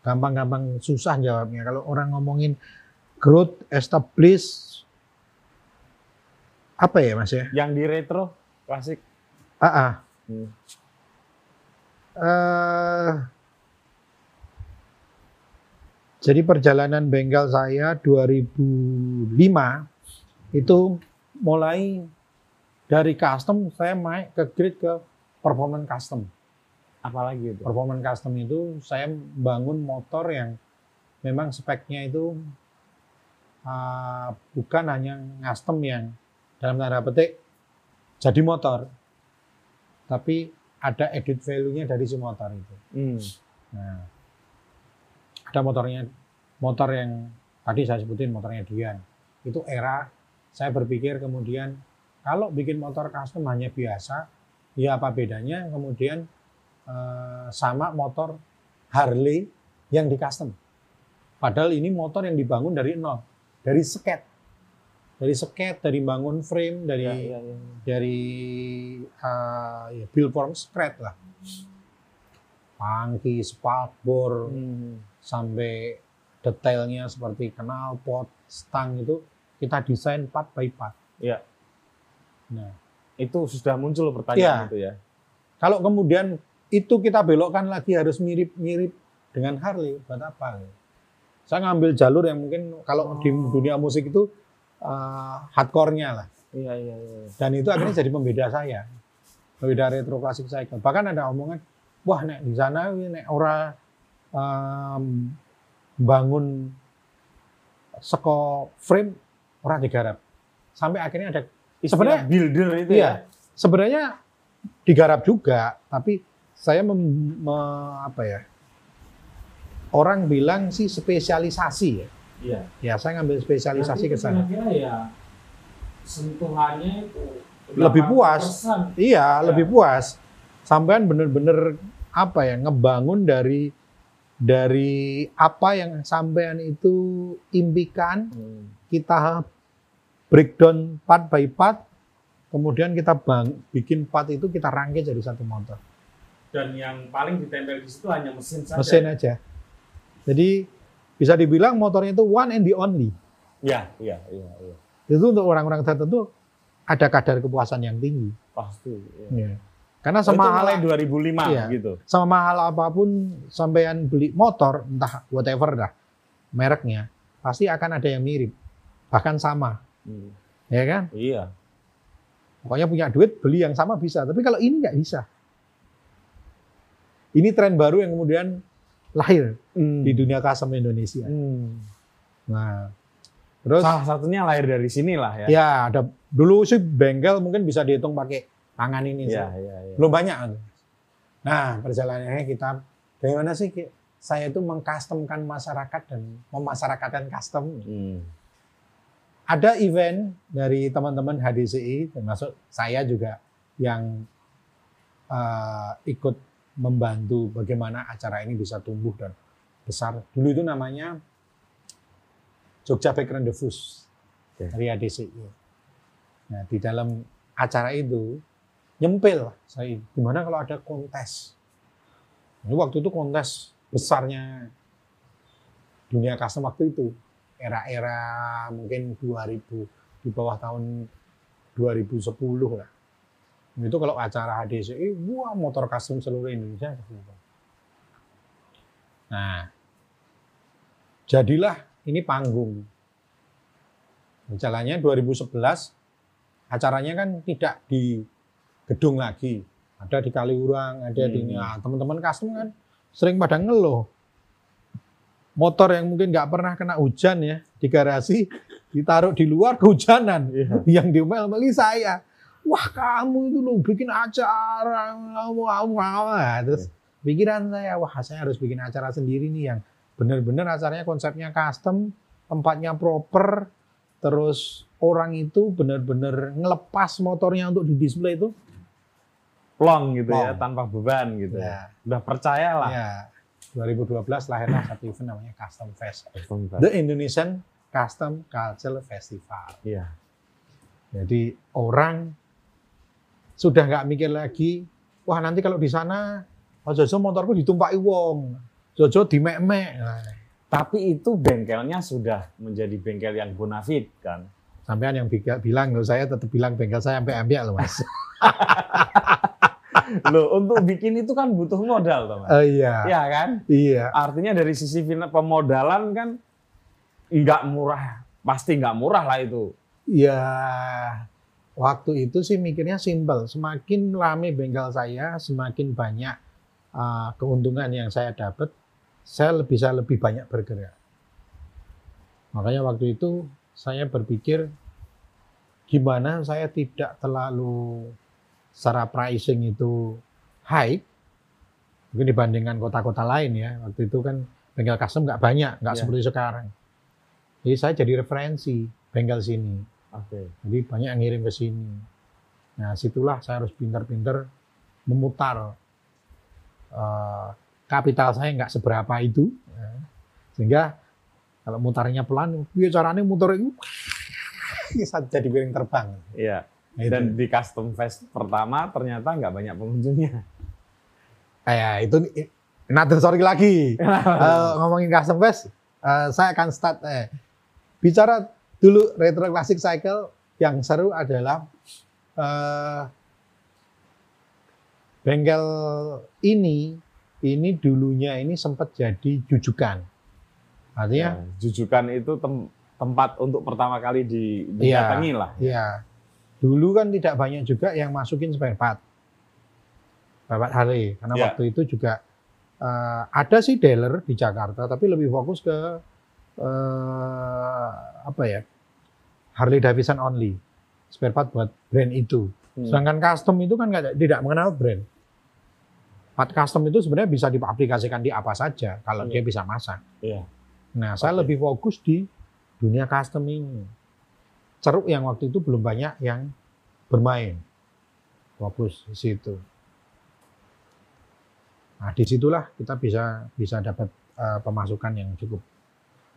gampang-gampang susah jawabnya. Kalau orang ngomongin growth, establish, apa ya mas ya? Yang di retro klasik. Ah, ah. Hmm. Eh, jadi perjalanan bengkel saya 2005 itu mulai dari custom saya naik ke grade ke performance custom. Apalagi itu? Performance custom itu saya bangun motor yang memang speknya itu uh, bukan hanya custom yang dalam tanda petik jadi motor, tapi ada edit value-nya dari si motor itu. Hmm. Nah, ada motornya, motor yang tadi saya sebutin motornya Dian. Itu era saya berpikir kemudian kalau bikin motor custom hanya biasa, ya apa bedanya kemudian eh, sama motor Harley yang di custom. Padahal ini motor yang dibangun dari nol, dari sket. dari sket, dari bangun frame, dari Iya, iya, iya. dari uh, ya, build from scratch lah. Pangki, spakbor, Hmm. sampai detailnya seperti knalpot, stang itu kita desain part by part. Iya. Nah, Itu sudah muncul pertanyaan Iya. itu ya. kalau kemudian itu kita belokkan lagi harus mirip-mirip dengan Harley, buat apa? Saya ngambil jalur yang mungkin kalau di Oh. dunia musik itu uh, hardcore-nya lah. Iya, iya, iya. Dan itu akhirnya jadi pembeda saya. Pembeda retro klasik cycle. Bahkan ada omongan, wah nek di sana ini nek ora um, bangun seko frame ora digarap. Sampai akhirnya ada Istilah Sebenarnya- builder itu Iya. ya. sebenarnya digarap juga, tapi saya mem- me- apa ya? Orang bilang sih spesialisasi ya. Iya. Ya, saya ngambil spesialisasi ke sana. Ya sentuhannya itu Lebih puas. 80%. Iya, Ya. lebih puas. Sampean bener-bener apa ya ngebangun dari dari apa yang sampean itu impikan, Hmm. Kita breakdown part by part, kemudian kita bang, bikin part itu kita rangkai jadi satu motor, Dan yang paling ditempel di situ hanya mesin saja. mesin aja. Jadi bisa dibilang motornya itu one and the only. Iya, iya, iya, iya. Itu untuk orang-orang tertentu ada kadar kepuasan yang tinggi. Pasti. Iya. Ya. Karena sama mulai hal 2005 Iya. gitu. sama mahal apa pun sampean beli motor entah whatever dah mereknya pasti akan ada yang mirip bahkan sama Hmm. ya kan Iya. pokoknya punya duit beli yang sama bisa tapi kalau ini nggak bisa ini tren baru yang kemudian lahir di dunia custom Indonesia Hmm. nah terus Salah satunya lahir dari sini lah ya. ya ada dulu sih bengkel mungkin bisa dihitung pakai tangan ini sih. Iya, iya, iya. belum banyak nah perjalanannya kita bagaimana sih saya itu mengcustomkan masyarakat dan memasyarakatkan custom Hmm. Ada event dari teman-teman HDCI termasuk saya juga yang eh, ikut membantu bagaimana acara ini bisa tumbuh dan besar. Dulu itu namanya Jogja Background Fus Oke. dari HDCI. Nah di dalam acara itu nyempil saya gimana kalau ada kontes. Ini waktu itu kontes besarnya dunia custom waktu itu era-era mungkin 2000 di bawah tahun 2010 lah. Itu kalau acara HDCI, wah motor custom seluruh Indonesia. Nah, jadilah ini panggung. Jalannya 2011, acaranya kan tidak di gedung lagi. Ada di Kaliurang, ada di Hmm. nah, teman-teman custom kan sering pada ngeluh. Motor yang mungkin nggak pernah kena hujan ya di garasi ditaruh di luar kehujanan. Iya. Yang diomel-omeli saya. Wah kamu itu lo bikin acara, kamu kamu Terus pikiran saya, wah saya harus bikin acara sendiri nih yang benar-benar acaranya konsepnya custom, tempatnya proper, terus orang itu benar-benar ngelepas motornya untuk di display itu. Plong gitu ya, Plong. tanpa beban gitu. Ya, Udah percaya lah. ya. 2012 lahirlah satu event namanya Custom Fest. Iya. The Indonesian Custom Culture Festival. Iya. Jadi orang sudah nggak mikir lagi, wah nanti kalau di sana, oh Jojo motorku ditumpaki wong, Jojo dimek-mek. Nah, Tapi itu bengkelnya sudah menjadi bengkel yang bonafit kan. sampean yang bilang, loh saya tetap bilang bengkel saya sampai ambil loh mas. Loh, untuk bikin itu kan butuh modal, Thomas. Oh iya, Iya kan? iya. Artinya dari sisi pemodalan kan nggak murah, pasti nggak murah lah itu. Ya, waktu itu sih mikirnya simpel. Semakin rame bengkel saya, semakin banyak uh, keuntungan yang saya dapat, saya bisa lebih banyak bergerak. Makanya waktu itu saya berpikir gimana saya tidak terlalu secara pricing itu high, mungkin dibandingkan kota-kota lain ya. Waktu itu kan bengkel custom nggak banyak, nggak Ya. seperti sekarang. Jadi saya jadi referensi bengkel sini. Oke. Jadi banyak yang ngirim ke sini. Nah, situlah saya harus pintar-pintar memutar eh, kapital saya nggak seberapa itu, ya. sehingga kalau mutarnya pelan, biar caranya muter itu jadi piring terbang. Iya. Nah, itu. Dan di custom fest pertama ternyata nggak banyak pengunjungnya. kayak itu another story lagi. Eh, ngomongin custom fest, eh, saya akan start eh, bicara dulu retro classic cycle yang seru adalah eh, bengkel ini ini dulunya ini sempat jadi jujukan. Artinya Ya, jujukan itu tem- tempat untuk pertama kali di, Iya. didatangi lah. ya dulu kan tidak banyak juga yang masukin spare part. Part Harley karena Iya. waktu itu juga eh, ada sih dealer di Jakarta tapi lebih fokus ke eh, apa ya? Harley Davidson only. Spare part buat brand itu. Hmm. Sedangkan custom itu kan nggak- tidak mengenal brand. Part custom itu sebenarnya bisa diaplikasikan di apa saja kalau Hmm. dia bisa masang. Iya. Nah, saya Oke. lebih fokus di dunia custom ini. Ceruk yang waktu itu belum banyak yang bermain. Fokus di situ. Nah, di situlah kita bisa bisa dapat eh, pemasukan yang cukup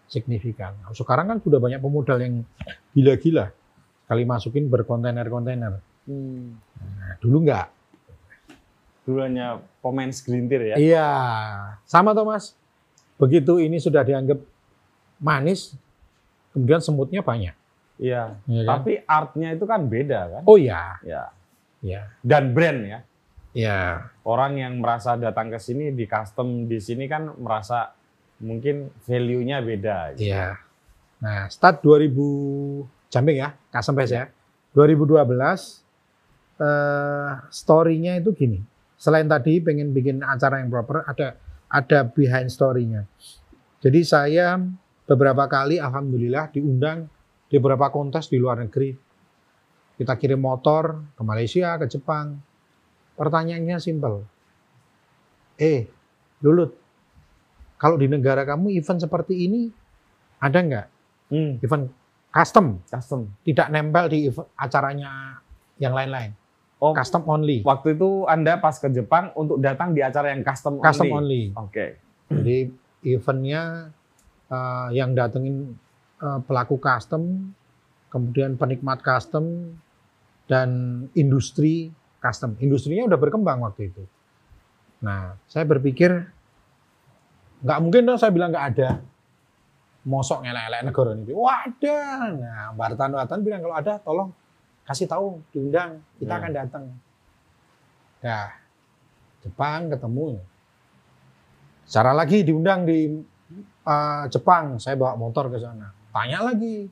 signifikan. Nah, sekarang kan sudah banyak pemodal yang gila-gila. Kali masukin berkontainer-kontainer. Nah, dulu nggak. Dulu hanya pemain segelintir ya. Iya, sama Thomas. Begitu ini sudah dianggap manis, kemudian semutnya banyak. Iya. ya kan? Tapi artnya itu kan beda kan. Oh ya, Ya. ya, Dan brand ya. ya, Orang yang merasa datang ke sini di custom di sini kan merasa mungkin value-nya beda. gitu. ya. Nah, start 2000 Jamping ya, custom Fest ya. 2012 eh story-nya itu gini. Selain tadi pengen bikin acara yang proper, ada ada behind story-nya. Jadi saya beberapa kali alhamdulillah diundang di beberapa kontes di luar negeri. Kita kirim motor ke Malaysia, ke Jepang. Pertanyaannya simpel. Eh, Lulut, kalau di negara kamu event seperti ini ada nggak? Hmm, Event custom, custom. tidak nempel di ev- acaranya yang lain-lain. Oh, Custom only. waktu itu Anda pas ke Jepang untuk datang di acara yang custom, Custom only. only. Oke. Jadi eventnya eh, yang datengin pelaku custom, kemudian penikmat custom, dan industri custom. Industrinya udah berkembang waktu itu. Nah, saya berpikir nggak mungkin dong saya bilang nggak ada. Mosok ngelek-elek negara ini. Wah ada. Nah, wartawan-wartawan bilang kalau ada tolong kasih tahu, diundang, kita Hmm. akan datang. Nah, Jepang ketemu. Secara lagi diundang di uh, Jepang, saya bawa motor ke sana. Tanya lagi,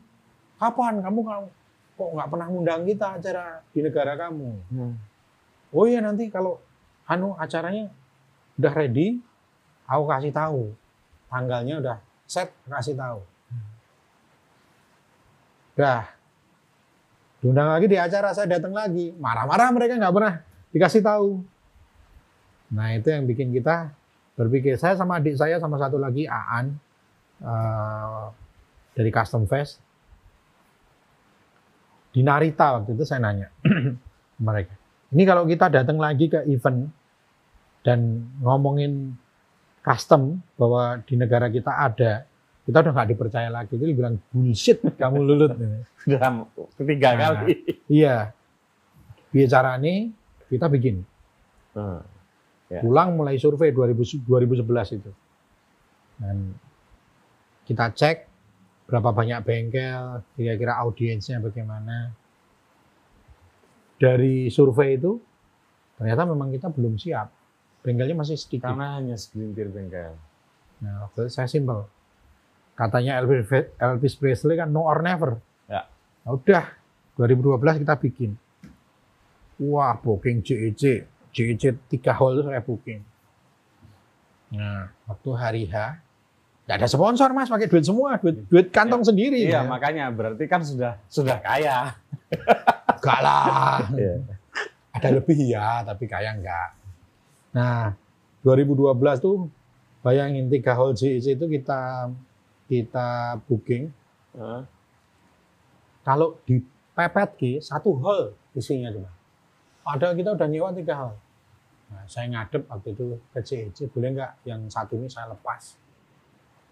kapan kamu kok nggak pernah undang kita acara di negara kamu? Hmm. Oh iya nanti kalau anu acaranya udah ready, aku kasih tahu. Tanggalnya udah set, kasih tahu. Dah. Diundang lagi di acara, saya datang lagi. Marah-marah mereka nggak pernah dikasih tahu. Nah itu yang bikin kita berpikir. Saya sama adik saya sama satu lagi Aan eh, dari Custom Fest di Narita waktu itu saya nanya mereka. Ini kalau kita datang lagi ke event dan ngomongin custom bahwa di negara kita ada, kita udah nggak dipercaya lagi. Itu bilang bullshit kamu lulut. Sudah ketiga Nah. kali. iya. Bicara nih kita bikin. Hmm. Ya. Pulang mulai survei 2000 2011 itu. Dan kita cek berapa banyak bengkel, kira-kira audiensnya bagaimana. Dari survei itu ternyata memang kita belum siap. Bengkelnya masih sedikit. Karena hanya segelintir bengkel. Nah, waktu itu saya simpel. Katanya Elvis, Elvis Presley kan no or never. Ya. Nah, udah 2012 kita bikin. Wah, booking JEC. JEC 3 hall itu saya booking. Nah, waktu hari H, nggak ada sponsor mas, pakai duit semua, duit, duit kantong sendiri. Iya, ya. makanya berarti kan sudah sudah kaya. Enggak lah. Iya. Ada lebih ya, tapi kaya enggak. Nah, 2012 tuh bayangin tiga hall JEC itu kita kita booking. Heeh. Kalau di pepet ki satu hall isinya cuma. Ada kita udah nyewa tiga hall. Nah, saya ngadep waktu itu ke JEC, boleh nggak yang satu ini saya lepas?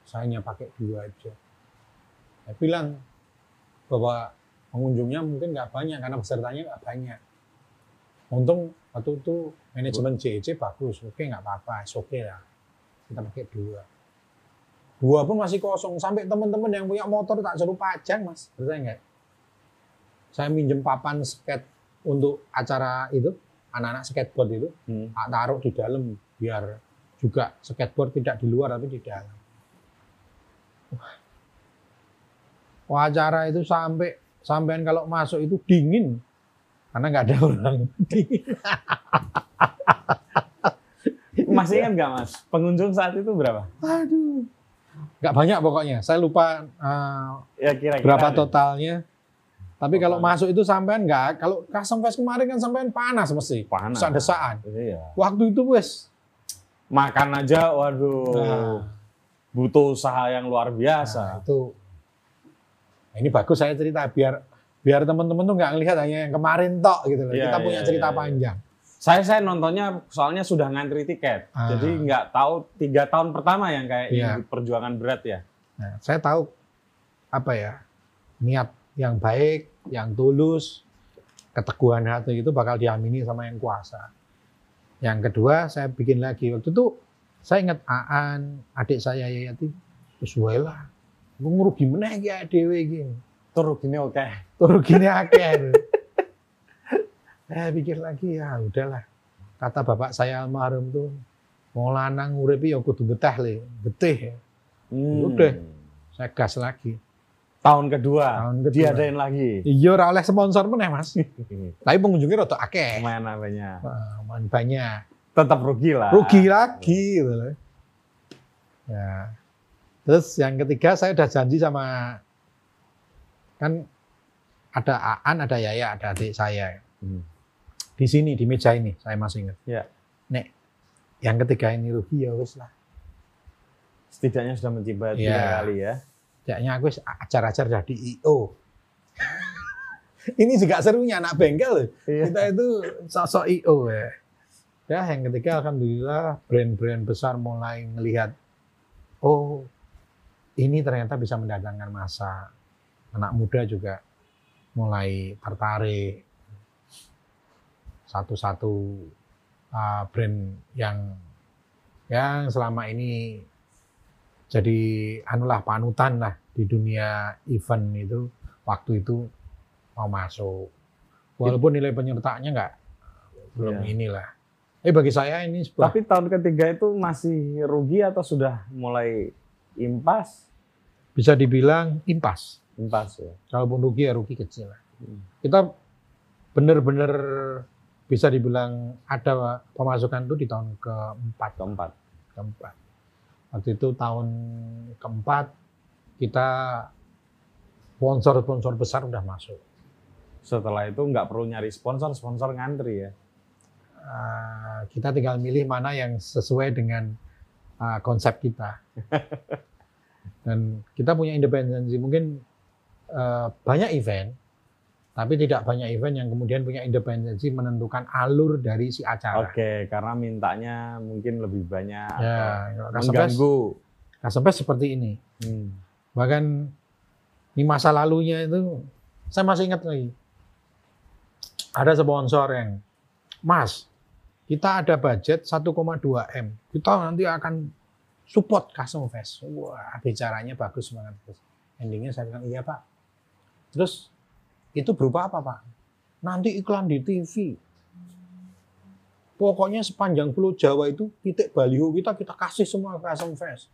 Saya hanya pakai dua aja. Saya bilang bahwa pengunjungnya mungkin nggak banyak karena pesertanya nggak banyak. Untung waktu itu manajemen JEC bagus, oke nggak apa-apa, oke lah. Kita pakai dua. Dua pun masih kosong, sampai teman-teman yang punya motor tak suruh pajang mas, percaya nggak? Saya minjem papan skate untuk acara itu, anak-anak skateboard itu, Hmm. tak taruh di dalam biar juga skateboard tidak di luar tapi di dalam. Wah, acara itu sampai sampean kalau masuk itu dingin karena nggak ada orang. Dingin. Masih ingat nggak mas? Pengunjung saat itu berapa? Aduh. Nggak banyak pokoknya. Saya lupa eh, Ya kira-kira. berapa deh. totalnya. Tapi kalau masuk itu sampean nggak, kalau custom fest kemarin kan sampean panas mesti. Panas. Desak-desakan. Iya. Waktu itu wes. Makan aja, waduh. Nah, Butuh usaha yang luar Nah, biasa. itu Nah, ini bagus saya cerita biar biar teman-teman tuh nggak ngelihat hanya yang kemarin tok gitu loh. Iya, Kita punya iya, cerita iya, iya. panjang. Saya saya nontonnya soalnya sudah ngantri tiket, Ah. jadi nggak tahu tiga tahun pertama yang kayak ini perjuangan berat ya. Nah, saya tahu apa ya niat yang baik, yang tulus, keteguhan hati itu bakal diamini sama yang kuasa. Yang kedua saya bikin lagi waktu itu saya ingat Aan, adik saya Yayati, wae lah, gue ngerugi meneh ya dewe gini. Terus gini oke. Turu gini akeh. Saya pikir lagi ya udahlah. Kata bapak saya almarhum tuh mau lanang urip ya kudu getah le, getih. Hmm. Udah. Saya gas lagi. Tahun kedua. Tahun kedua. Diadain lagi. Iya ora oleh sponsor meneh Mas. Tapi pengunjungnya rada akeh. Lumayan. Wah, lumayan banyak. Tetap rugi lah. Rugi lagi gitu loh. Ya. Terus yang ketiga saya udah janji sama kan ada Aan, ada Yaya, ada adik saya. Hmm. di sini di meja ini saya masih ingat. Ya. Nek yang ketiga ini rugi ya wis lah. Setidaknya sudah mencibat Iya. tiga kali ya. Kayaknya aku acar-acar jadi IO. ini juga serunya anak bengkel loh. Iya. Kita itu sosok IO ya. Ya yang ketiga alhamdulillah brand-brand besar mulai melihat oh ini ternyata bisa mendatangkan masa. Anak muda juga mulai tertarik satu-satu uh, brand yang yang selama ini jadi anulah panutan lah di dunia event itu waktu itu mau masuk walaupun nilai penyertaannya nggak belum Iya. inilah eh bagi saya ini sebuah Tapi tahun ketiga itu masih rugi atau sudah mulai impas? bisa dibilang impas Impas ya. kalaupun rugi ya rugi kecil lah Hmm. kita benar-benar bisa dibilang ada pemasukan itu di tahun keempat Keempat. keempat. Waktu itu tahun keempat kita sponsor-sponsor besar udah masuk. Setelah itu nggak perlu nyari sponsor, sponsor ngantri ya. Eh, kita tinggal milih mana yang sesuai dengan eh, konsep kita. Dan kita punya independensi. Mungkin eh, banyak event, tapi tidak banyak event yang kemudian punya independensi menentukan alur dari si acara. Oke, karena mintanya mungkin lebih banyak. Ya, mengganggu. Fest seperti ini. Hmm. Bahkan di masa lalunya itu saya masih ingat lagi. Ada sponsor yang, Mas, kita ada budget 1,2 M. Kita nanti akan support Custom Fest. Wah, bicaranya bagus banget. Terus Endingnya saya bilang, iya Pak. Terus itu berupa apa Pak? Nanti iklan di TV. Pokoknya sepanjang Pulau Jawa itu titik baliho kita kita kasih semua ke Custom Fest.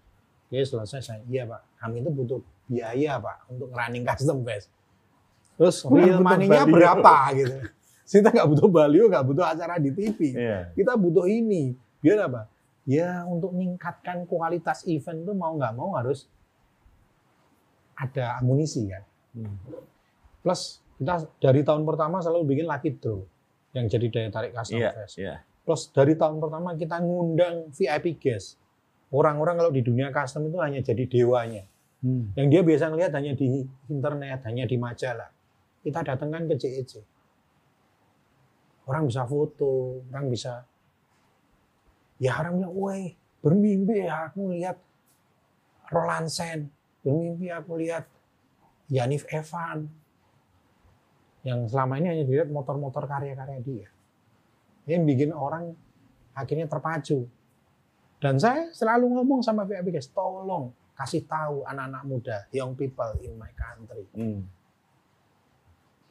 Oke selesai saya, iya Pak. Kami itu butuh biaya Pak untuk running Custom Fest. Terus real money-nya baliho. berapa gitu. Kita nggak butuh baliho, nggak butuh acara di TV. Iya. Kita butuh ini. Biar apa? Ya untuk meningkatkan kualitas event itu mau nggak mau harus ada amunisi kan. Hmm. Plus kita dari tahun pertama selalu bikin lucky draw yang jadi daya tarik Custom Iya, Fest. iya. Plus dari tahun pertama kita ngundang VIP guest. Orang-orang kalau di dunia custom itu hanya jadi dewanya. Hmm. Yang dia biasa ngelihat hanya di internet, hanya di majalah. Kita datangkan ke CEC. Orang bisa foto, orang bisa ya orang bilang, woi bermimpi ya aku lihat Roland Sen, bermimpi aku lihat Yanif Evan. yang selama ini hanya dilihat motor-motor karya-karya dia. Yang bikin orang akhirnya terpacu. Dan saya selalu ngomong sama pihak guys, tolong kasih tahu anak-anak muda, young people in my country. Hmm.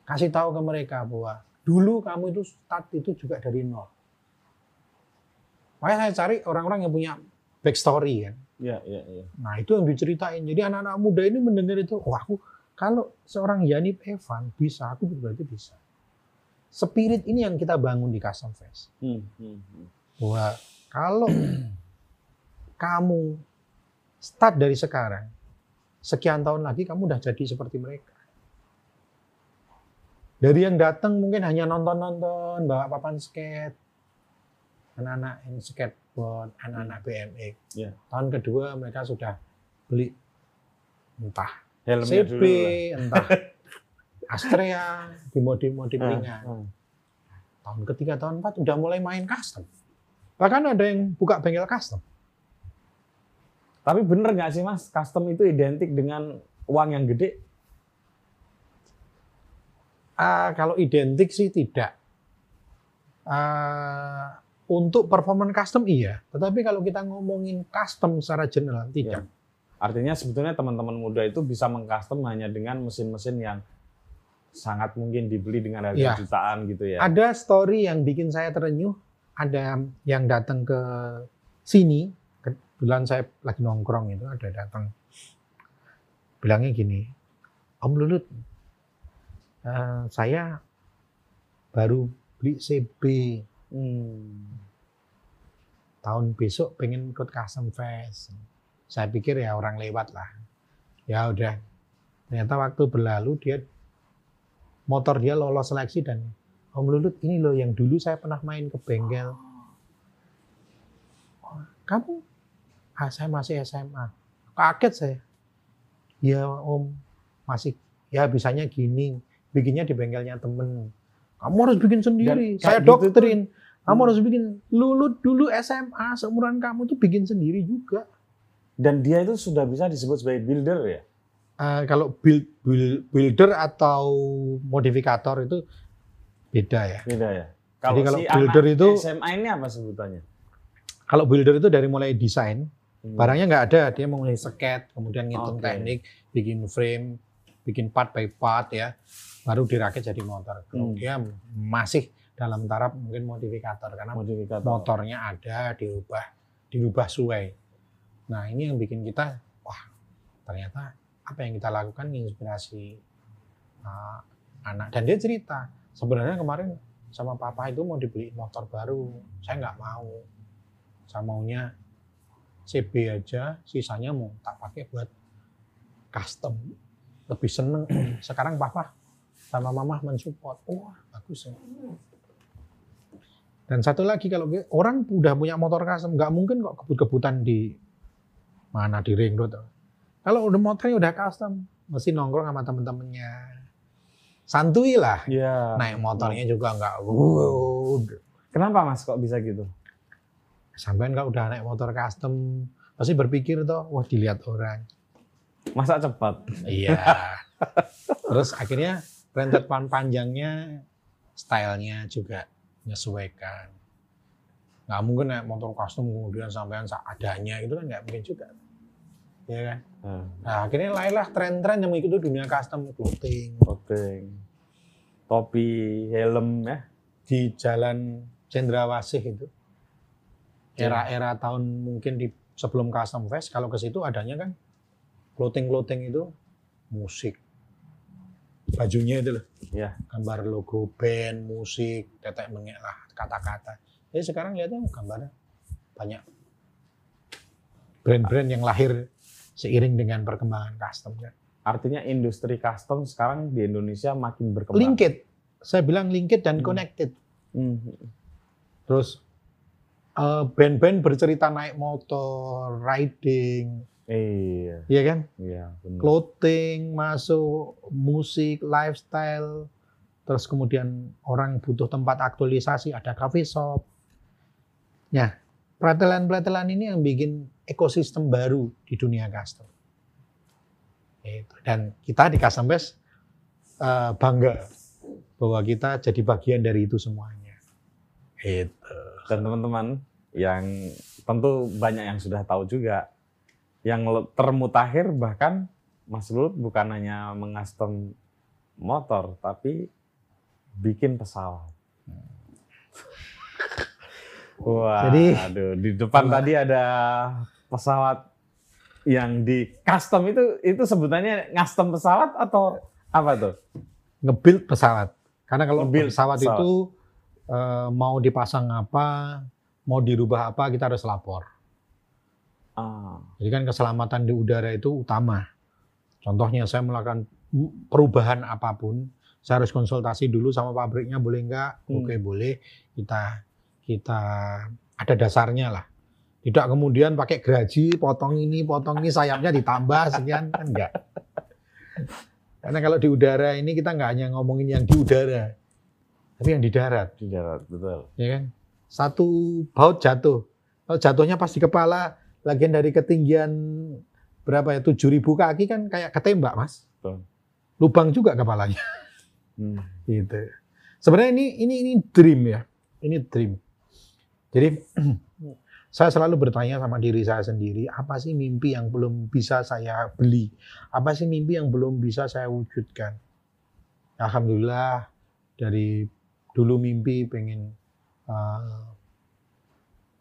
Kasih tahu ke mereka bahwa dulu kamu itu start itu juga dari nol. Makanya saya cari orang-orang yang punya backstory kan. Iya, iya, iya. Nah itu yang diceritain. Jadi anak-anak muda ini mendengar itu, wah aku kalau seorang Yanip Evan bisa, aku berarti bisa. Spirit ini yang kita bangun di Custom Fest. Hmm, hmm, hmm. Bahwa kalau kamu start dari sekarang, sekian tahun lagi kamu udah jadi seperti mereka. Dari yang datang mungkin hanya nonton-nonton, bawa papan skate, anak-anak yang skateboard, anak-anak BMX. Ya. Tahun kedua mereka sudah beli entah Helmnya CB, entah Astrea di mode-mode Ah, ringan. ah. Tahun ketiga, tahun empat udah mulai main custom. Bahkan ada yang buka bengkel custom. Tapi bener nggak sih mas, custom itu identik dengan uang yang gede? Ah, kalau identik sih tidak. Ah, untuk performance custom iya, tetapi kalau kita ngomongin custom secara general tidak. Artinya sebetulnya teman-teman muda itu bisa mengcustom hanya dengan mesin-mesin yang sangat mungkin dibeli dengan harga Iya. jutaan gitu ya. Ada story yang bikin saya terenyuh. Ada yang datang ke sini, kebetulan saya lagi nongkrong itu ada datang. Bilangnya gini, Om Lulut, eh, saya baru beli CB Hmm. tahun besok pengen ikut custom fest. Saya pikir ya orang lewat lah. Ya udah. Ternyata waktu berlalu dia motor dia lolos seleksi dan Om Lulut ini loh yang dulu saya pernah main ke bengkel. "Oh, Kamu? Ah, saya masih SMA. Kaget saya. Ya Om, masih ya bisanya gini. Bikinnya di bengkelnya temen. Kamu harus bikin sendiri. Dan saya gitu doktrin. Kamu Hmm. harus bikin. Lulut dulu SMA seumuran kamu tuh bikin sendiri juga. Dan dia itu sudah bisa disebut sebagai builder ya? Eh, kalau build, build- builder atau modifikator itu beda ya. Beda ya? Jadi kalau si builder anak itu- SMA ini apa sebutannya? Kalau builder itu dari mulai desain, Hmm. barangnya nggak ada, dia mulai sket, kemudian ngitung Oke. teknik, bikin frame, bikin part by part ya, baru dirakit jadi motor. Hmm. Dia masih dalam taraf mungkin modifikator karena modifikator. motornya ada dirubah dirubah suai. Nah ini yang bikin kita wah ternyata apa yang kita lakukan menginspirasi uh, anak dan dia cerita sebenarnya kemarin sama papa itu mau dibeli motor baru saya nggak mau saya maunya CB aja sisanya mau tak pakai buat custom lebih seneng sekarang papa sama mama mensupport wah bagus ya dan satu lagi kalau orang udah punya motor custom, nggak mungkin kok kebut-kebutan di mana di ring road. Kalau udah motornya udah custom, mesti nongkrong sama temen-temennya. Santuy lah. Iya. Naik motornya juga nggak. Kenapa mas kok bisa gitu? Sampean kalau udah naik motor custom, pasti berpikir tuh, wah dilihat orang. Masa cepat? Iya. Terus akhirnya rentet pan panjangnya, stylenya juga menyesuaikan. Nggak mungkin naik motor custom kemudian sampean seadanya itu kan nggak mungkin juga. Ya kan? Nah, Nah, akhirnya lahirlah tren-tren yang mengikuti dunia custom clothing clothing, topi, helm ya. di jalan Cendrawasih itu. Era-era tahun mungkin di sebelum custom fest kalau ke situ adanya kan clothing-clothing itu musik. Bajunya itu loh. Ya. Gambar logo band, musik, tetek mengek lah kata-kata. Jadi sekarang lihatnya gambarnya banyak brand-brand yang lahir seiring dengan perkembangan custom kan. Artinya industri custom sekarang di Indonesia makin berkembang. linked. Saya bilang linked dan Hmm. connected. Hmm. Terus eh, band-band bercerita naik motor, riding, Iya, ya kan? iya benar. Clothing masuk, musik, lifestyle. Terus kemudian orang butuh tempat aktualisasi, ada coffee shop. Ya, peratelan-peratelan ini yang bikin ekosistem baru di dunia custom. Itu. Dan kita di Custom Base eh, bangga bahwa kita jadi bagian dari itu semuanya. Itu. Dan teman-teman yang tentu banyak yang sudah tahu juga, yang termutakhir bahkan Mas Lulut bukan hanya mengastem motor, tapi bikin pesawat. Wah, Jadi- aduh, di depan tadi ada pesawat yang di custom itu itu sebutannya custom pesawat atau apa tuh? Nge-build pesawat. Karena kalau Nge-build pesawat, pesawat. itu eh, mau dipasang apa, mau dirubah apa, kita harus lapor. Ah, Jadi kan keselamatan di udara itu utama. Contohnya saya melakukan perubahan apa pun, saya harus konsultasi dulu sama pabriknya boleh nggak? Hmm. Oke boleh. Kita kita ada dasarnya lah. Tidak kemudian pakai geraji, potong ini, potong ini, sayapnya ditambah sekian kan enggak. Karena kalau di udara ini kita nggak hanya ngomongin yang di udara, tapi yang di darat di darat betul. ya kan? Satu baut jatuh. Kalau jatuhnya pas di kepala, lagian dari ketinggian berapa ya? 7000 kaki kan kayak ketembak, Mas. Betul. Lubang juga kepalanya Hmm. gitu. Sebenarnya ini ini ini dream ya. Ini dream. Jadi saya selalu bertanya sama diri saya sendiri, apa sih mimpi yang belum bisa saya beli? Apa sih mimpi yang belum bisa saya wujudkan? Alhamdulillah dari dulu mimpi pengen eh,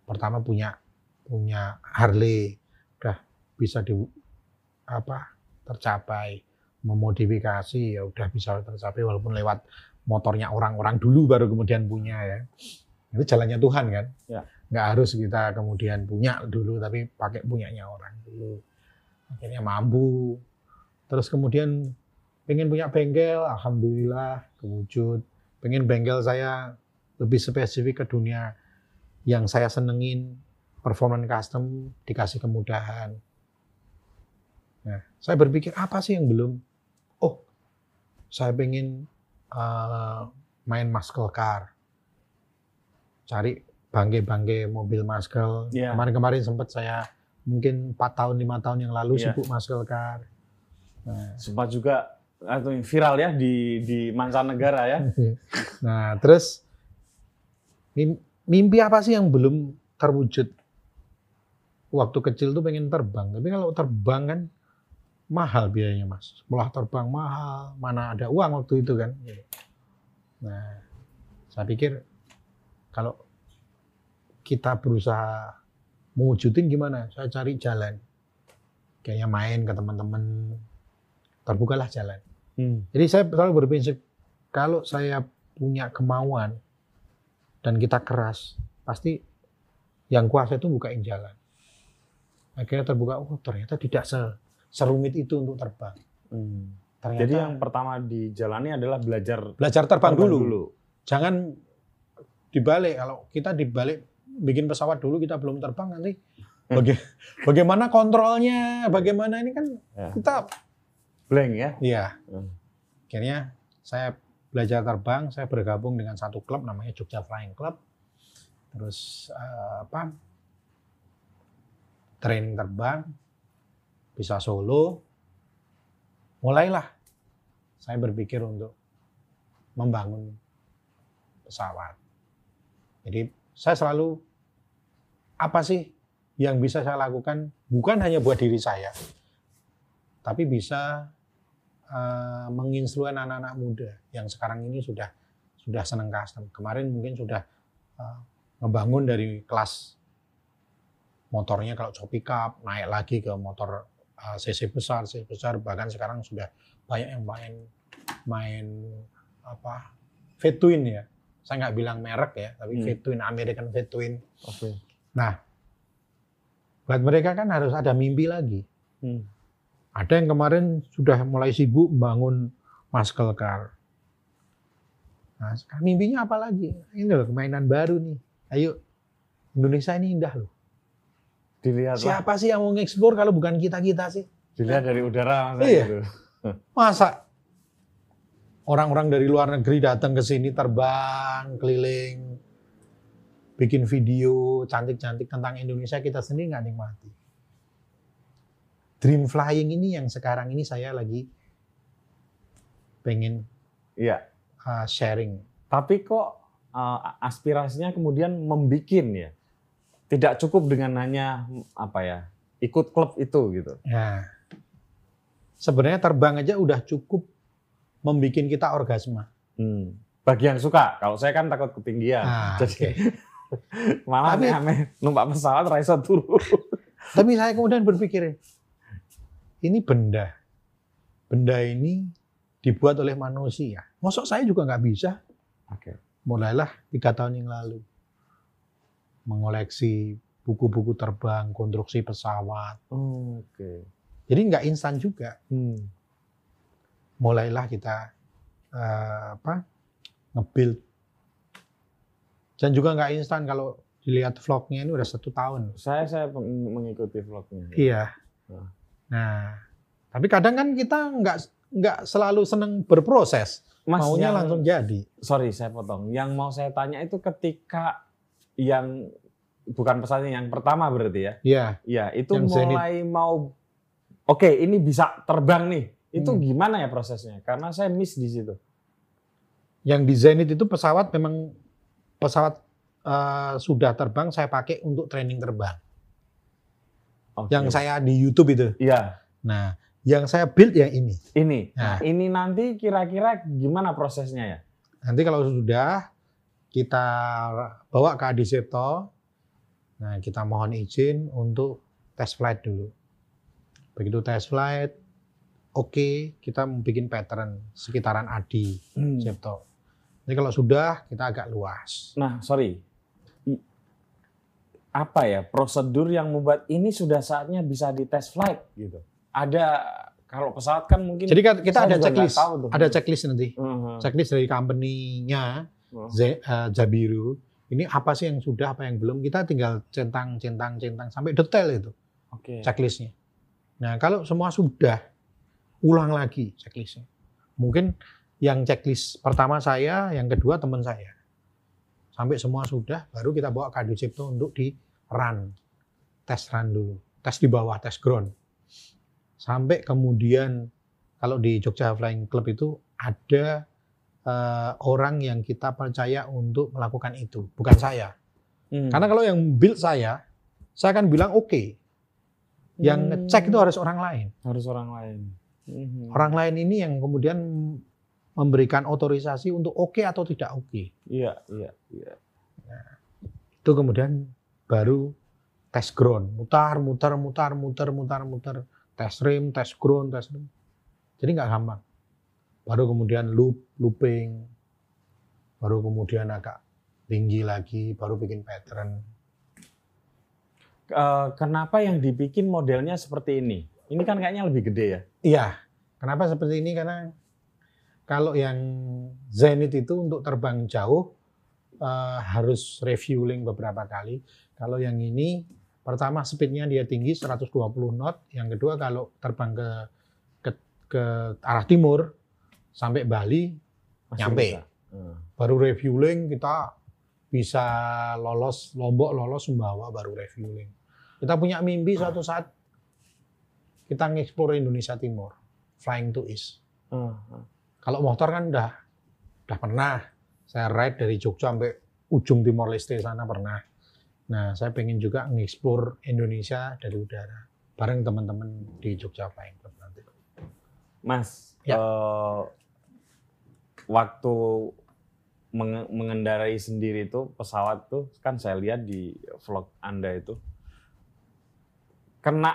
pertama punya punya Harley, udah bisa di apa tercapai memodifikasi ya udah bisa tercapai walaupun lewat motornya orang-orang dulu baru kemudian punya ya. Itu jalannya Tuhan kan. Ya. Nggak harus kita kemudian punya dulu tapi pakai punyanya orang dulu. Akhirnya mampu. Terus kemudian pengen punya bengkel, alhamdulillah kewujud. Pengen bengkel saya lebih spesifik ke dunia yang saya senengin, performance custom dikasih kemudahan. Nah, saya berpikir apa sih yang belum? Oh, saya pengen eh, main muscle car, cari bangke-bangke mobil muscle. Iya. Kemarin-kemarin sempat saya mungkin 4 tahun lima tahun yang lalu Iya. sibuk muscle car. Nah, Sempat juga atau viral ya di di mancanegara ya. nah terus mim- mimpi apa sih yang belum terwujud? Waktu kecil tuh pengen terbang, tapi kalau terbang kan mahal biayanya mas. Sekolah terbang mahal, mana ada uang waktu itu kan. Nah, saya pikir kalau kita berusaha mewujudin gimana? Saya cari jalan. Kayaknya main ke teman-teman, terbukalah jalan. Hmm. Jadi saya selalu berprinsip kalau saya punya kemauan dan kita keras, pasti yang kuasa itu bukain jalan. Akhirnya terbuka, oh ternyata tidak se- serumit itu untuk terbang. Hmm. Ternyata Jadi yang pertama dijalani adalah belajar belajar terbang, dulu. dulu. Jangan dibalik. Kalau kita dibalik bikin pesawat dulu kita belum terbang nanti baga- bagaimana kontrolnya, bagaimana ini kan Ya. kita Blank ya. Iya. Hmm. Akhirnya saya belajar terbang, saya bergabung dengan satu klub namanya Jogja Flying Club. Terus eh, apa? Training terbang, bisa solo. Mulailah saya berpikir untuk membangun pesawat. Jadi saya selalu apa sih yang bisa saya lakukan bukan hanya buat diri saya, tapi bisa menginstruksi anak-anak muda yang sekarang ini sudah sudah senang custom. Kemarin mungkin sudah eh, ngebangun dari kelas motornya kalau choppy cup naik lagi ke motor eh, cc besar, cc besar bahkan sekarang sudah banyak yang main main apa V-twin ya. Saya nggak bilang merek ya, tapi Hmm. V-twin American V-twin. Oke. Nah, buat mereka kan harus ada mimpi lagi. Hmm. Ada yang kemarin sudah mulai sibuk membangun muscle car. Nah, sekarang mimpinya apa lagi? Ini loh kemainan baru nih. Ayo, Indonesia ini indah loh. Dilihat lah. Siapa sih yang mau ngeksplor kalau bukan kita-kita sih? Dilihat dari udara masa Iya. gitu. Masa orang-orang dari luar negeri datang ke sini terbang, keliling, bikin video cantik-cantik tentang Indonesia, kita sendiri nggak nikmati. Dream flying ini yang sekarang ini saya lagi pengen Iya. uh, sharing. Tapi kok uh, aspirasinya kemudian membikin ya. Tidak cukup dengan hanya apa ya, ikut klub itu gitu. Nah, sebenarnya terbang aja udah cukup membuat kita orgasme. Hmm. Bagi yang suka, kalau saya kan takut ketinggian. Nah, Jadi oke. malah Tapi- aneh numpak pesawat raiso turu. Tapi saya kemudian berpikir, ini benda. Benda ini dibuat oleh manusia. Mosok saya juga nggak bisa. Oke. Mulailah tiga tahun yang lalu. Mengoleksi buku-buku terbang, konstruksi pesawat. Oke. Jadi nggak instan juga. Hmm. Mulailah kita eh, apa nge-build. Dan juga nggak instan kalau dilihat vlognya ini udah satu tahun. Saya saya mengikuti vlognya. Iya. Nah. Nah, tapi kadang kan kita nggak nggak selalu seneng berproses, Mas, maunya yang- langsung jadi. sorry saya potong. Yang mau saya tanya itu ketika yang bukan pesawatnya yang pertama berarti ya? Iya. Ya itu Yang Zenit. mulai mau oke ini bisa terbang nih. Itu Hmm. gimana ya prosesnya? Karena saya miss di situ. Yang di Zenit itu pesawat memang pesawat eh, sudah terbang saya pakai untuk training terbang. Oke. Yang saya di YouTube itu. Iya Nah, yang saya build yang ini. ini. Nah. Nah, ini nanti kira-kira gimana prosesnya ya? Nanti kalau sudah kita bawa ke Adi Septo, nah kita mohon izin untuk test flight dulu. Begitu test flight, oke kita mau bikin pattern sekitaran Adi Septo. Jadi kalau sudah kita agak luas. Nah, sorry. Apa ya prosedur yang membuat ini sudah saatnya bisa di test flight gitu? Ada kalau pesawat kan mungkin Jadi kita ada checklist, nggak tahu tuh. ada checklist nanti. Mhm. Checklist dari company-nya. Z- eh, Jabiru. Ini apa sih yang sudah, apa yang belum? Kita tinggal centang, centang, centang sampai detail itu. Oke. checklistnya. Nah kalau semua sudah, ulang lagi checklistnya. Mungkin yang checklist pertama saya, yang kedua teman saya. Sampai semua sudah, baru kita bawa ke Adi Cipto untuk di run. Tes run dulu. Tes di bawah, tes ground. Sampai kemudian kalau di Jogja Flying Club itu ada eh, orang yang kita percaya untuk melakukan itu, bukan saya. Hmm. Karena kalau yang build saya, saya akan bilang oke. Yang Hmm. ngecek itu harus orang lain. harus orang lain. Mhm. Orang lain ini yang kemudian memberikan otorisasi untuk oke atau tidak oke. Iya, iya, iya. Itu kemudian baru tes ground, mutar, mutar, mutar, mutar, mutar, mutar, tes rim, tes ground, tes rim. Jadi nggak gampang. Baru kemudian loop, looping, baru kemudian agak tinggi lagi, baru bikin pattern. Eh, kenapa yang dibikin modelnya seperti ini? Ini kan kayaknya lebih gede ya. Iya. Kenapa seperti ini? Karena kalau yang Zenith itu untuk terbang jauh eh, harus refueling beberapa kali. Kalau yang ini pertama speednya dia tinggi 120 knot. Yang kedua kalau terbang ke ke, ke arah timur sampai Bali Masih Nyampe. Hmm. baru refueling kita bisa lolos Lombok lolos Sumbawa baru refueling. Kita punya mimpi suatu saat kita ngeksplor Indonesia Timur, flying to east. Hmm, hmm. Kalau motor kan udah udah pernah. Saya ride dari Jogja sampai ujung Timor Leste sana pernah. Nah, saya pengen juga ngeksplor Indonesia dari udara bareng teman-teman di Jogja Flying Club nanti. Mas, Ya. eh, waktu menge- mengendarai sendiri itu pesawat tuh kan saya lihat di vlog Anda itu kena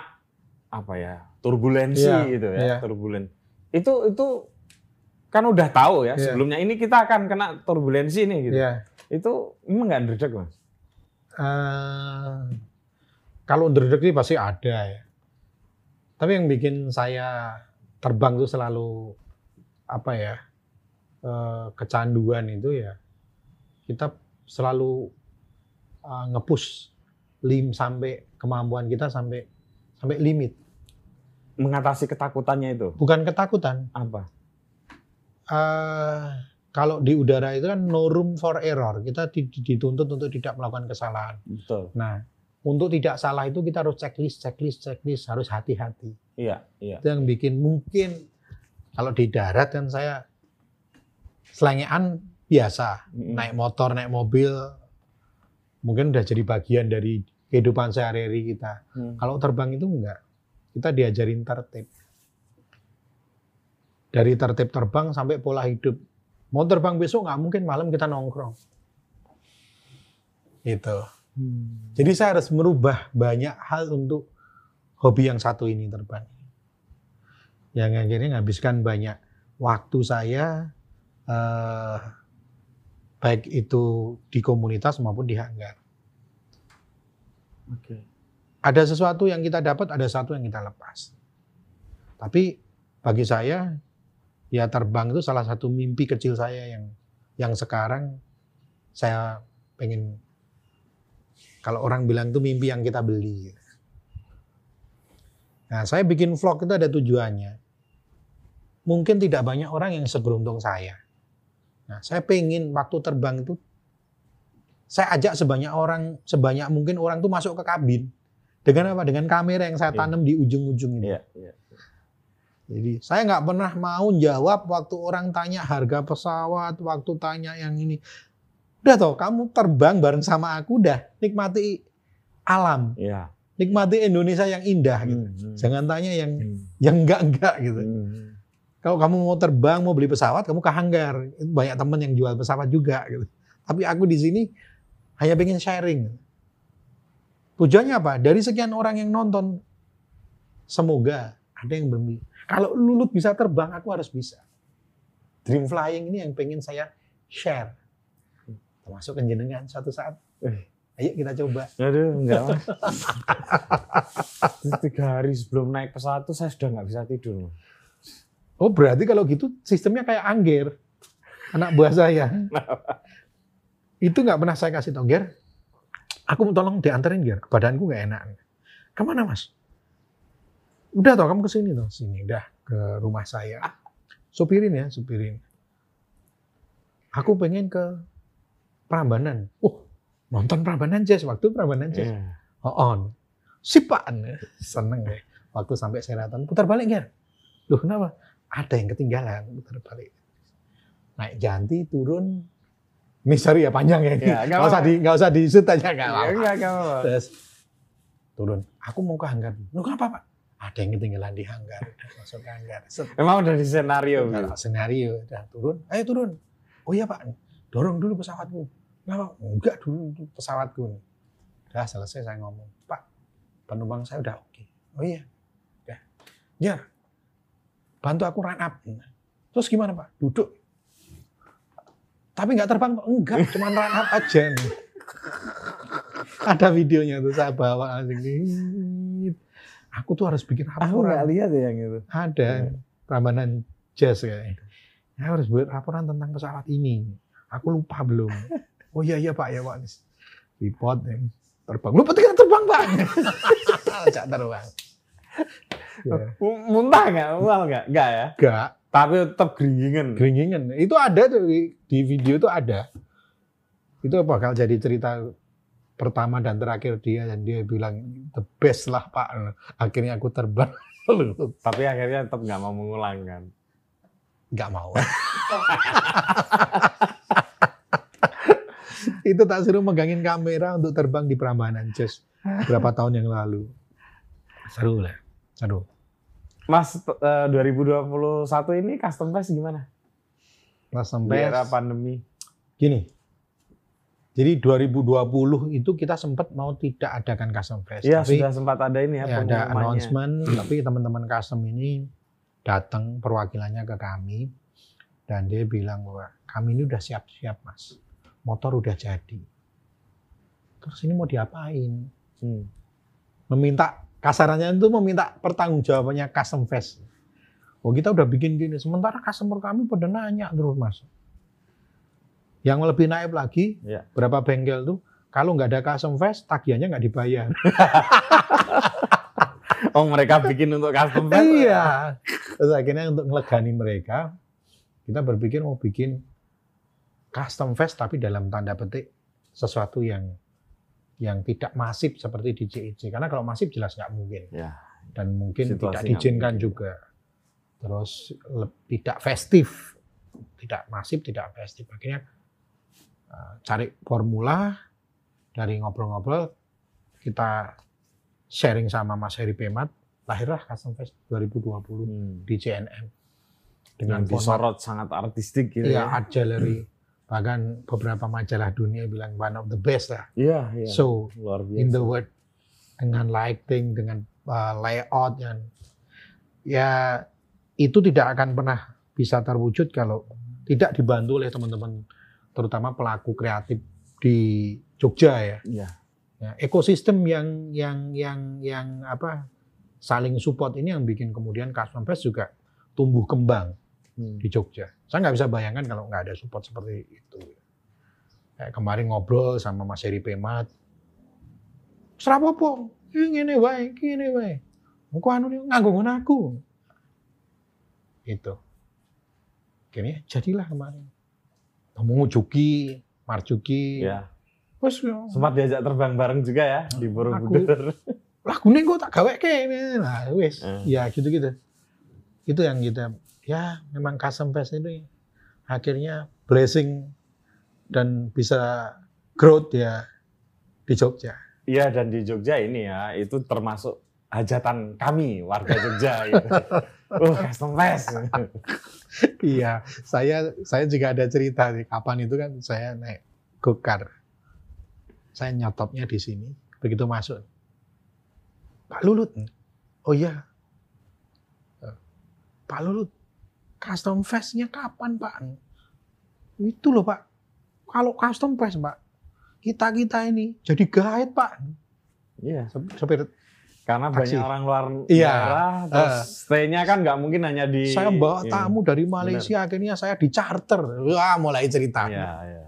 apa ya turbulensi Iya, gitu ya iya. turbulen itu itu kan udah tahu ya Iya. sebelumnya ini kita akan kena turbulensi nih gitu Iya. itu emang nggak ndredeg mas Eh, kalau underdog sih pasti ada ya. Tapi yang bikin saya terbang itu selalu apa ya eh, kecanduan itu ya kita selalu eh, ngepush lim sampai kemampuan kita sampai sampai limit. mengatasi ketakutannya itu Bukan ketakutan. apa Eh, kalau di udara itu kan no room for error. Kita di- dituntut untuk tidak melakukan kesalahan. betul Nah, untuk tidak salah itu kita harus checklist, checklist, checklist, harus hati-hati. iya iya Itu yang bikin mungkin kalau di darat kan saya selengean biasa, Mm-mm. naik motor, naik mobil, mungkin udah jadi bagian dari kehidupan sehari-hari kita. Hmm. Kalau terbang itu enggak. Kita diajarin tertib. Dari tertib terbang sampai pola hidup. Mau terbang besok nggak mungkin malam kita nongkrong. Gitu. Hmm. Jadi saya harus merubah banyak hal untuk hobi yang satu ini terbang. Yang akhirnya menghabiskan banyak waktu saya, eh, baik itu di komunitas maupun di hanggar. Oke. Ada sesuatu yang kita dapat, ada satu yang kita lepas. Tapi bagi saya, ya terbang itu salah satu mimpi kecil saya yang yang sekarang saya pengen kalau orang bilang itu mimpi yang kita beli. Nah, saya bikin vlog itu ada tujuannya. Mungkin tidak banyak orang yang seberuntung saya. Nah, saya pengen waktu terbang itu saya ajak sebanyak orang, sebanyak mungkin orang tuh masuk ke kabin. Dengan apa? Dengan kamera yang saya Iya. tanam di ujung-ujung ini. Iya, iya. Jadi saya nggak pernah mau jawab waktu orang tanya harga pesawat, waktu tanya yang ini. Udah toh, kamu terbang bareng sama aku, udah nikmati alam, Iya. nikmati Indonesia yang indah gitu. Hmm. Jangan tanya yang Hmm. yang enggak enggak gitu. Hmm. Kalau kamu mau terbang, mau beli pesawat, kamu ke hanggar. Itu banyak teman yang jual pesawat juga gitu. Tapi aku di sini hanya pengen sharing. Tujuannya apa? Dari sekian orang yang nonton, semoga ada yang bermimpi. Kalau Lulut bisa terbang, aku harus bisa. Dream flying ini yang pengen saya share. Termasuk jenengan suatu saat. Eh. Ayo kita coba. Aduh, enggak mas. Tiga hari sebelum naik pesawat tuh saya sudah nggak bisa tidur. Oh berarti kalau gitu sistemnya kayak Angger, anak buah saya. itu nggak pernah saya kasih tau Ger. Aku mau tolong dianterin Ger, badanku nggak enak. Ke mana mas? Udah toh kamu ke sini toh, sini udah ke rumah saya. Supirin ya, supirin. Aku pengen ke Prambanan. Oh, nonton Prambanan Jazz waktu Prambanan Jazz. Iya. Oh, on. Sipan. Seneng deh. Waktu sampai Seratan, putar balik Ger. Loh kenapa? Ada yang ketinggalan, putar balik. Naik janti, turun. Sorry ya panjang ya. Ya, Nggak nggak usah di nggak usah disut aja nggak enggak, enggak apa-apa. Terus turun. Aku mau ke hanggar. Lu kenapa Pak? Ada yang ketinggalan di hanggar. Masuk ke hanggar. Set. Emang udah di senario gitu. Senario udah turun. Ayo turun. Oh iya Pak. Dorong dulu pesawatku. Kenapa? Enggak dulu pesawatku. Udah selesai saya ngomong. Pak, penumpang saya udah oke. Oh iya. Udah. Ya. Bantu aku run up. Terus gimana Pak? Duduk. Tapi nggak terbang. Enggak, cuma run up aja. nih. Ada videonya tuh saya bawa langsung. Aku tuh harus bikin Aku laporan. nggak lihat ya yang itu. Ada Prambanan Jazz kayaknya. Ya harus buat laporan tentang pesawat ini. Aku lupa belum. Oh iya iya Pak ya Pak. Report ya. terbang. Lu penting terbang Pak. Ajak terbang. Ya. Muntah nggak? Mual nggak? Nggak ya. Enggak, Tapi tetap geringingan. geringingan. Itu ada tuh di, di video itu ada. Itu bakal jadi cerita pertama dan terakhir dia dan dia bilang the best lah Pak. Akhirnya aku terbang. Tapi akhirnya tetap nggak mau mengulang kan. nggak mau. itu tak suruh megangin kamera untuk terbang di Prambanan Jazz berapa tahun yang lalu. Seru lah, seru. Mas eh, 2021 ini custom fest gimana? Pas Di sampai era pandemi. gini. Jadi 2020 itu kita sempat mau tidak adakan custom fest, Iya sudah sempat ada ini ya, ya, ada announcement, tapi teman-teman custom ini datang perwakilannya ke kami dan dia bilang bahwa kami ini udah siap-siap mas, motor udah jadi. Terus ini mau diapain? Hmm. Meminta kasarannya itu meminta pertanggungjawabannya custom fest. Oh kita udah bikin gini, sementara customer kami pada nanya terus mas. Yang lebih naik lagi, Ya. berapa bengkel tuh kalau nggak ada custom fest, tagihannya nggak dibayar. Oh mereka bikin untuk custom fest? iya. Terus akhirnya untuk ngelegani mereka, kita berpikir mau bikin custom fest tapi dalam tanda petik sesuatu yang yang tidak masif seperti di JEC. Karena kalau masif jelas nggak mungkin. Ya. Dan mungkin Situasi tidak diizinkan mungkin. juga. Terus tidak festif. tidak masif, tidak festif. Akhirnya eh, cari formula dari ngobrol-ngobrol kita sharing sama Mas Heri Pemat, lahirlah Custom Fest 2020 Hmm. di JNM Dengan disorot sangat artistik gitu Iya, ya. art gallery. Bahkan beberapa majalah dunia bilang one of the best lah. Iya, iya. So, luar biasa. in the word dengan lighting, dengan uh, layout yang ya itu tidak akan pernah bisa terwujud kalau tidak dibantu oleh teman-teman terutama pelaku kreatif di Jogja ya. Iya. Ya, ekosistem yang yang yang yang apa saling support ini yang bikin kemudian Custom Fest juga tumbuh kembang Hmm. di Jogja. Saya nggak bisa bayangkan kalau nggak ada support seperti itu. Kayak kemarin ngobrol sama Mas Heri Pemat. Serapopo, ini wae, ngene wae. Muka anu nih nganggo ngono aku. Itu. Akhirnya jadilah kemarin. Ngomong Juki, Marjuki. Iya. Terus Sempat diajak terbang bareng juga ya di Borobudur. lagune kok tak gawe kene. Nah. Eh. Ya gitu-gitu. Itu yang kita ya memang custom fest itu akhirnya blessing dan bisa growth ya di Jogja. Iya dan di Jogja ini ya itu termasuk hajatan kami warga Jogja gitu. Uh, custom fest. iya, saya saya juga ada cerita nih kapan itu kan saya naik gokar. Saya nyotopnya di sini, begitu masuk. Pak Lulut. Oh iya. Pak Lulut, custom fest-nya kapan, Pak? Itu loh, Pak. Kalau custom fest, Pak, kita-kita ini jadi guide, Pak. Iya. Sopir Karena Taksi. banyak orang luar Iya. daerah, terus stay-nya kan nggak mungkin hanya di. saya bawa Iya. tamu dari Malaysia, akhirnya saya di charter. Wah, mulai cerita. Iya, iya.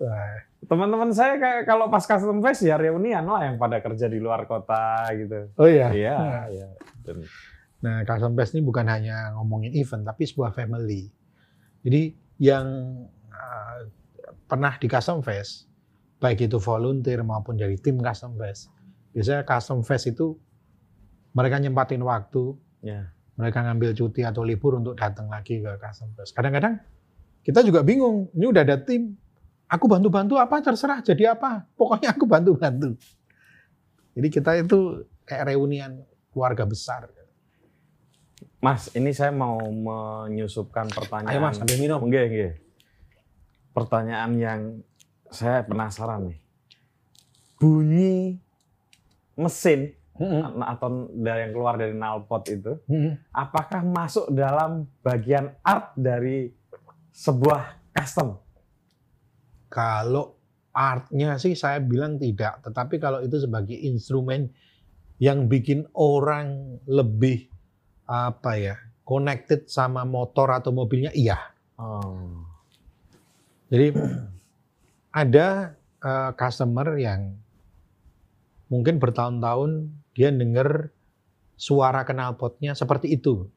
Wah, Teman-teman saya kayak kalau pas custom fest ya reunian lah yang pada kerja di luar kota gitu. Oh iya. Iya, Nah. iya. Nah, Custom Fest ini bukan hanya ngomongin event, tapi sebuah family. Jadi yang uh, pernah di Custom Fest, baik itu volunteer maupun dari tim Custom Fest, biasanya Custom Fest itu mereka nyempatin waktu, Ya. mereka ngambil cuti atau libur untuk datang lagi ke Custom Fest. Kadang-kadang kita juga bingung, ini udah ada tim, aku bantu-bantu apa terserah jadi apa, pokoknya aku bantu-bantu. Jadi kita itu kayak reunian keluarga besar. Mas, ini saya mau menyusupkan pertanyaan. Ayo mas, sambil minum. Nggih, nggih. Pertanyaan yang saya penasaran nih. Bunyi mesin Mm-mm. atau dari yang keluar dari knalpot itu, Mm-mm. apakah masuk dalam bagian art dari sebuah custom? Kalau artnya sih saya bilang tidak, tetapi kalau itu sebagai instrumen yang bikin orang lebih apa ya connected sama motor atau mobilnya, iya. Oh. Jadi ada eh, customer yang mungkin bertahun-tahun dia dengar suara knalpotnya seperti itu.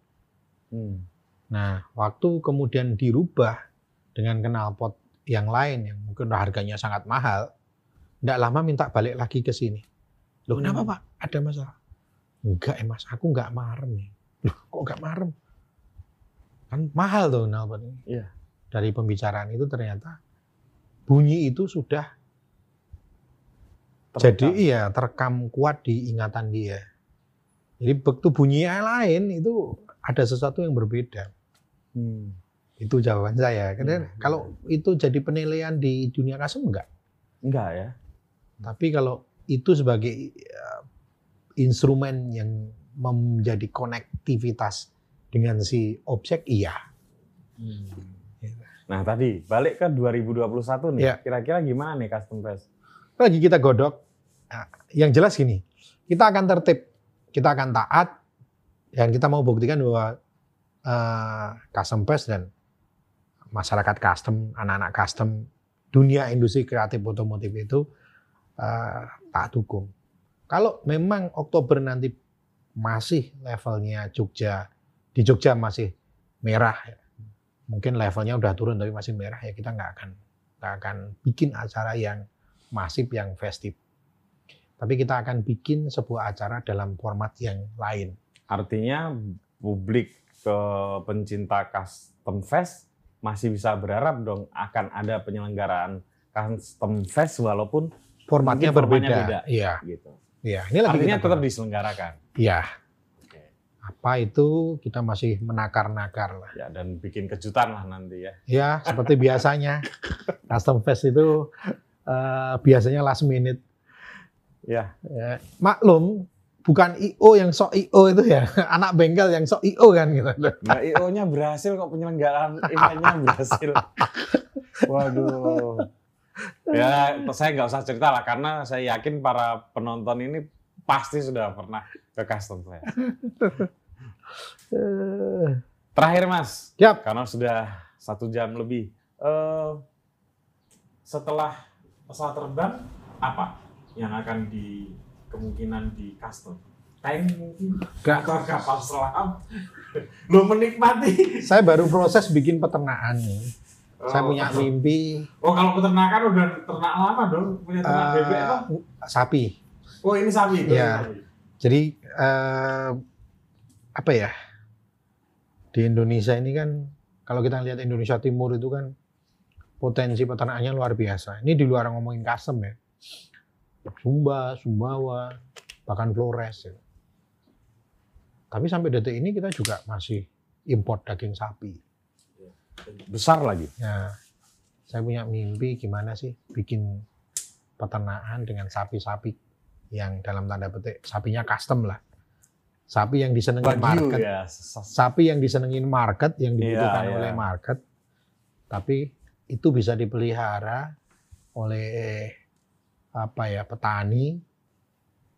Hmm. Nah, waktu kemudian dirubah dengan knalpot yang lain yang mungkin harganya sangat mahal, tidak lama minta balik lagi ke sini. Loh, kenapa Hmm. Pak? Ada masalah? Enggak, eh, Mas. Aku enggak marem. Ya. Loh, kok enggak marem? Kan mahal tuh knalpot ini. Iya. Dari pembicaraan itu ternyata bunyi itu sudah jadi Terekam. iya terekam kuat di ingatan dia. Jadi begitu bunyi yang lain itu ada sesuatu yang berbeda. Hmm. Itu jawaban saya. Karena Hmm. kalau itu jadi penilaian di dunia kasem enggak. Enggak ya? Tapi kalau itu sebagai eh, instrumen yang menjadi konektivitas dengan si objek, iya. Nah tadi balik ke 2021 nih, Ya. kira-kira gimana nih custom fest? Lagi kita godok. Nah, yang jelas gini, kita akan tertib, kita akan taat, dan kita mau buktikan bahwa eh, custom fest dan masyarakat custom, anak-anak custom, dunia industri kreatif otomotif itu eh, taat hukum. Kalau memang Oktober nanti masih levelnya Jogja, di Jogja masih merah, ya. mungkin levelnya udah turun tapi masih merah ya kita nggak akan nggak akan bikin acara yang masif yang festif. Tapi kita akan bikin sebuah acara dalam format yang lain. Artinya publik ke pencinta custom fest masih bisa berharap dong akan ada penyelenggaraan custom fest walaupun Formatnya formatnya berbeda. beda. Iya, gitu. Iya. Ini lagi Artinya tetap diselenggarakan. Iya. Oke. Apa itu kita masih menakar-nakar lah. Ya dan bikin kejutan lah nanti ya. Ya, seperti biasanya. Custom Fest itu eh, biasanya last minute. Ya, Ya, maklum, bukan IO yang sok IO itu ya. Anak bengkel yang sok IO kan gitu. Nah, IO-nya berhasil kok penyelenggaraan eventnya berhasil. Waduh. Ya, saya nggak usah cerita lah karena saya yakin para penonton ini pasti sudah pernah ke custom. Eh, Terakhir mas, Siap. karena sudah satu jam lebih. Eh, setelah pesawat terbang, apa yang akan di kemungkinan di custom? Tank mungkin? Atau kapal selam? Lo menikmati. Saya baru proses bikin peternakan nih. Saya Oh. punya mimpi Oh kalau peternakan udah ternak lama dong, punya ternak eh, bebek apa? sapi. Oh ini sapi. Iya. Jadi eh, apa ya? Di Indonesia ini kan kalau kita lihat Indonesia Timur itu kan potensi peternakannya luar biasa. Ini di luar ngomongin custom ya. Sumba, Sumbawa, bahkan Flores. ya. Tapi sampai detik ini kita juga masih import daging sapi. Besar lagi. Ya, saya punya mimpi gimana sih bikin peternakan dengan sapi-sapi yang dalam tanda petik sapinya custom lah. Sapi yang disenengin market, ya. sapi yang disenengin market, yang dibutuhkan Iya, iya. oleh market, tapi itu bisa dipelihara oleh apa ya petani,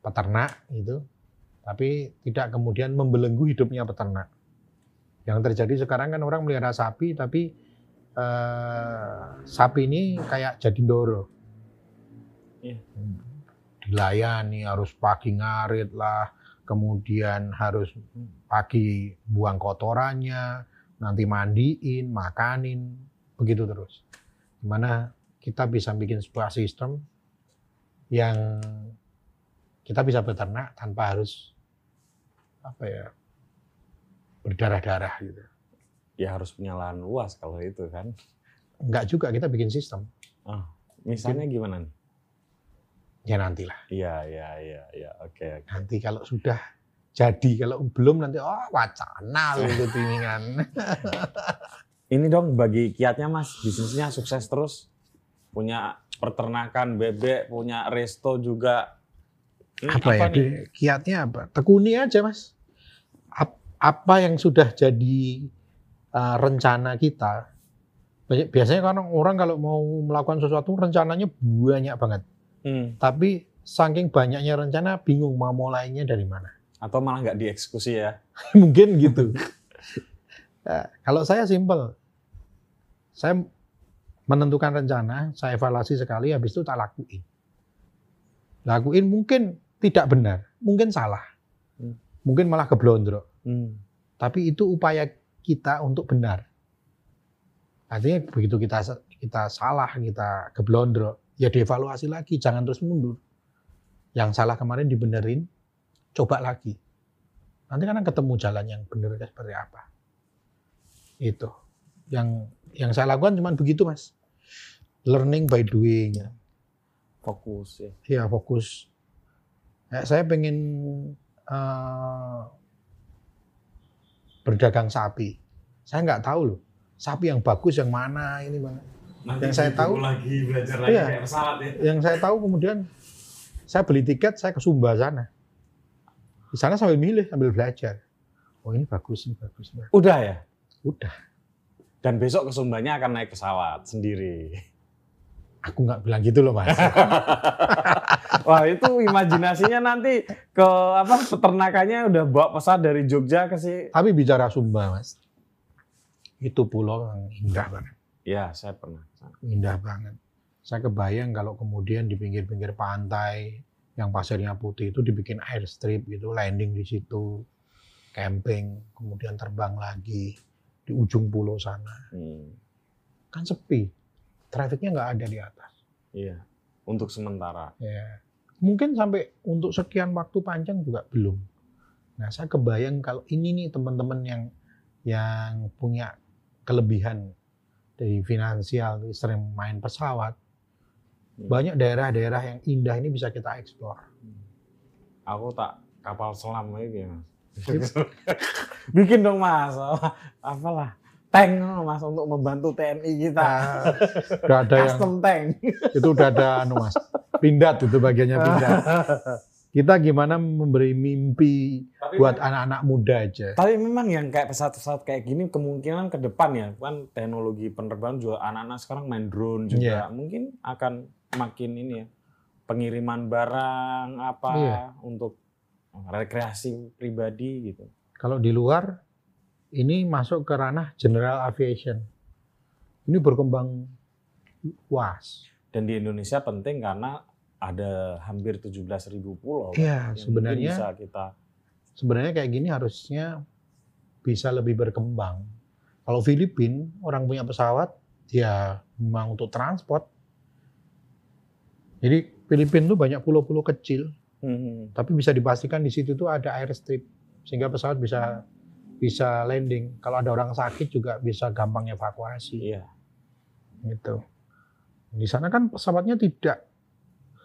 peternak itu, tapi tidak kemudian membelenggu hidupnya peternak. Yang terjadi sekarang kan orang melihara sapi, tapi eh, sapi ini kayak jadi ndoro. Iya. Dilayani harus pagi ngarit lah, kemudian harus pagi buang kotorannya, nanti mandiin, makanin, begitu terus. Gimana kita bisa bikin sebuah sistem yang kita bisa beternak tanpa harus apa ya berdarah-darah gitu. Ya harus punya lahan luas kalau itu kan. Enggak juga kita bikin sistem. Misalnya gimana? nih? Ya nantilah. Iya, iya, iya, iya. Oke, oke. Nanti kalau sudah jadi, kalau belum nanti oh wacana lu itu timingan. Ini dong bagi kiatnya Mas, bisnisnya sukses terus. Punya peternakan bebek, punya resto juga. Ini apa ya? nih? Kiatnya apa? Tekuni aja, Mas. Ap- Apa yang sudah jadi uh, rencana kita. Banyak- Biasanya kan orang kalau mau melakukan sesuatu rencananya banyak banget. Hmm. Tapi saking banyaknya rencana bingung mau mulainya dari mana. Atau malah nggak dieksekusi ya? Mungkin gitu. Ya, kalau saya simpel. Saya menentukan rencana, saya evaluasi sekali, habis itu tak lakuin. Lakuin mungkin tidak benar, mungkin salah. Hmm. Mungkin malah keblondro. Hmm. Tapi itu upaya kita untuk benar. Artinya begitu kita kita salah, kita keblondro, ya dievaluasi lagi, jangan terus mundur. Yang salah kemarin dibenerin, coba lagi. Nanti kan ketemu jalan yang benar seperti apa. Itu. Yang yang saya lakukan cuma begitu, Mas. Learning by doing. Fokus ya. Ya, fokus. Ya, saya pengen eh, berdagang sapi. Saya nggak tahu loh, sapi yang bagus yang mana ini mana. Nanti Yang saya tahu- lagi belajar lagi Iya. kayak pesawat ya. Yang saya tahu kemudian saya beli tiket, saya ke Sumba sana. Di sana sambil milih, sambil belajar. Oh ini bagus, ini bagus. ini bagus. Udah ya? Udah, Dan besok ke Sumbanya akan naik pesawat sendiri. Aku nggak bilang gitu loh mas. Wah itu imajinasinya nanti ke apa peternakannya udah bawa pesawat dari Jogja ke si. Tapi bicara Sumba mas, itu pulau yang indah banget. Ya saya pernah. indah banget. Saya kebayang kalau kemudian di pinggir-pinggir pantai yang pasirnya putih itu dibikin airstrip gitu, landing di situ, camping, kemudian terbang lagi di ujung pulau sana. Hmm, Kan sepi, trafficnya nggak ada di atas. iya. Untuk sementara. Ya. Mungkin sampai untuk sekian waktu panjang juga belum. Nah, saya kebayang kalau ini nih teman-teman yang yang punya kelebihan dari finansial, sering main pesawat. Hmm. Banyak daerah-daerah yang indah ini bisa kita eksplor. Aku tak kapal selam lagi mas. Bikin dong mas, apalah tank mas untuk membantu TNI kita. Nah, udah ada yang Custom tank. itu udah ada anu mas, pindat itu bagiannya pindat. Kita gimana memberi mimpi Tapi buat kan anak-anak muda aja. Tapi memang yang kayak pesawat-pesawat kayak gini kemungkinan ke depan ya kan teknologi penerbangan juga anak-anak sekarang main drone juga Iya. mungkin akan makin ini ya pengiriman barang apa Iya. untuk rekreasi pribadi gitu. Kalau di luar ini masuk ke ranah general aviation. Ini berkembang luas. Dan di Indonesia penting karena ada hampir 17.000 pulau. Iya, sebenarnya bisa kita sebenarnya kayak gini harusnya bisa lebih berkembang. Kalau Filipina orang punya pesawat ya memang untuk transport. Jadi Filipina tuh banyak pulau-pulau kecil, Hmm, tapi bisa dipastikan di situ tuh ada airstrip sehingga pesawat bisa bisa landing. Kalau ada orang sakit juga bisa gampang evakuasi iya. gitu. Di sana kan pesawatnya tidak.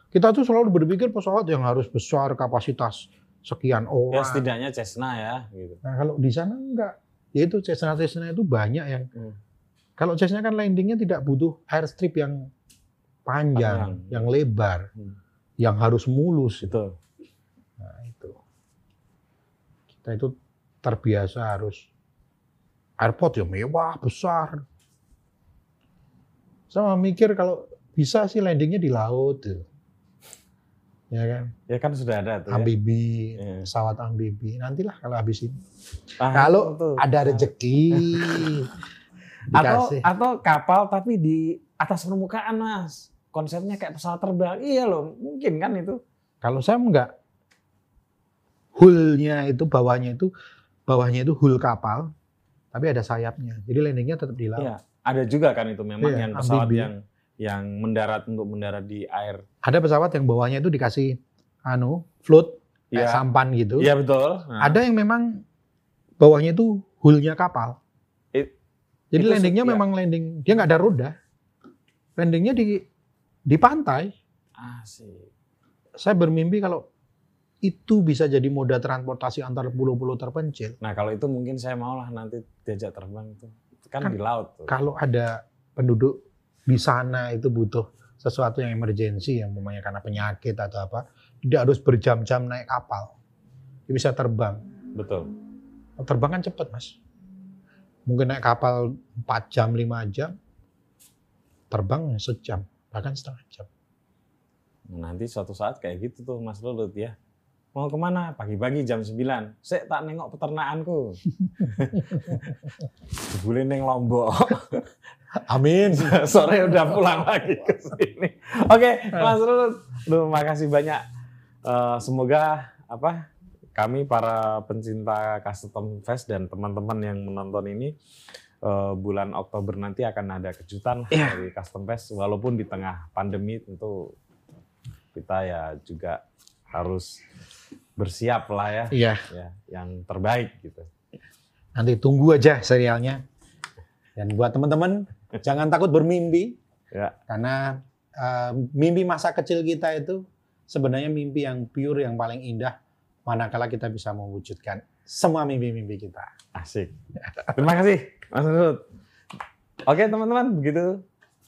Kita tuh selalu berpikir pesawat yang harus besar kapasitas sekian Ya orang. setidaknya Cessna ya gitu. Nah kalau di sana enggak, yaitu Cessna Cessna itu banyak yang Hmm. kalau Cessna kan landingnya tidak butuh airstrip yang panjang, Panjang. yang lebar, Hmm. yang harus mulus. Betul. Nah itu kita itu terbiasa harus airport ya mewah besar. Sama mikir kalau bisa sih landingnya di laut tuh. Ya kan, Ya kan sudah ada tuh ya. amfibi, Iya. pesawat amfibi. Nantilah kalau habis ini. Ah, Kalau tuh. ada rezeki atau atau kapal tapi di atas permukaan mas konsepnya kayak pesawat terbang iya loh mungkin kan itu Kalau saya enggak, hullnya itu bawahnya itu bawahnya itu hull kapal, tapi ada sayapnya. Jadi landingnya tetap di laut. Iya. ada juga kan itu memang Iya, yang pesawat yang yang mendarat untuk mendarat di air Ada pesawat yang bawahnya itu dikasih anu float kayak Iya. sampan gitu. iya betul Nah, Ada yang memang bawahnya itu hullnya kapal. It- Jadi itu landingnya iya. memang landing, dia nggak ada roda. Landingnya di di pantai. asik Saya bermimpi kalau itu bisa jadi moda transportasi antar pulau-pulau terpencil. nah kalau itu mungkin saya mau lah nanti diajak terbang itu kan, Kan di laut tuh Kalau ada penduduk di sana itu butuh sesuatu yang emergensi, yang umpamanya karena penyakit atau apa, tidak harus berjam-jam naik kapal. Dia bisa terbang. betul Terbang kan cepet, Mas. Mungkin naik kapal 4 jam, 5 jam, terbang sejam, bahkan setengah jam. nanti suatu saat kayak gitu tuh Mas Lulut ya mau ke mana pagi-pagi jam 9 saya tak nengok peternakanku boleh neng Lombok Amin. sore udah pulang lagi ke sini. Oke, Mas Rulut, lu makasih banyak. Eh, semoga apa kami para pencinta custom fest dan teman-teman yang menonton ini eh, bulan Oktober nanti akan ada kejutan Iya. dari custom fest walaupun di tengah pandemi tentu kita ya juga harus bersiap lah ya, Iya, ya yang terbaik gitu. nanti tunggu aja serialnya. Dan buat teman-teman, jangan takut bermimpi. Ya. Karena eh, mimpi masa kecil kita itu sebenarnya mimpi yang pure, yang paling indah. Manakala kita bisa mewujudkan semua mimpi-mimpi kita. Asik. Terima kasih, Mas Lulut. Oke, teman-teman, begitu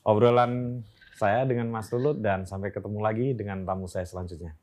obrolan saya dengan Mas Lulut dan sampai ketemu lagi dengan tamu saya selanjutnya.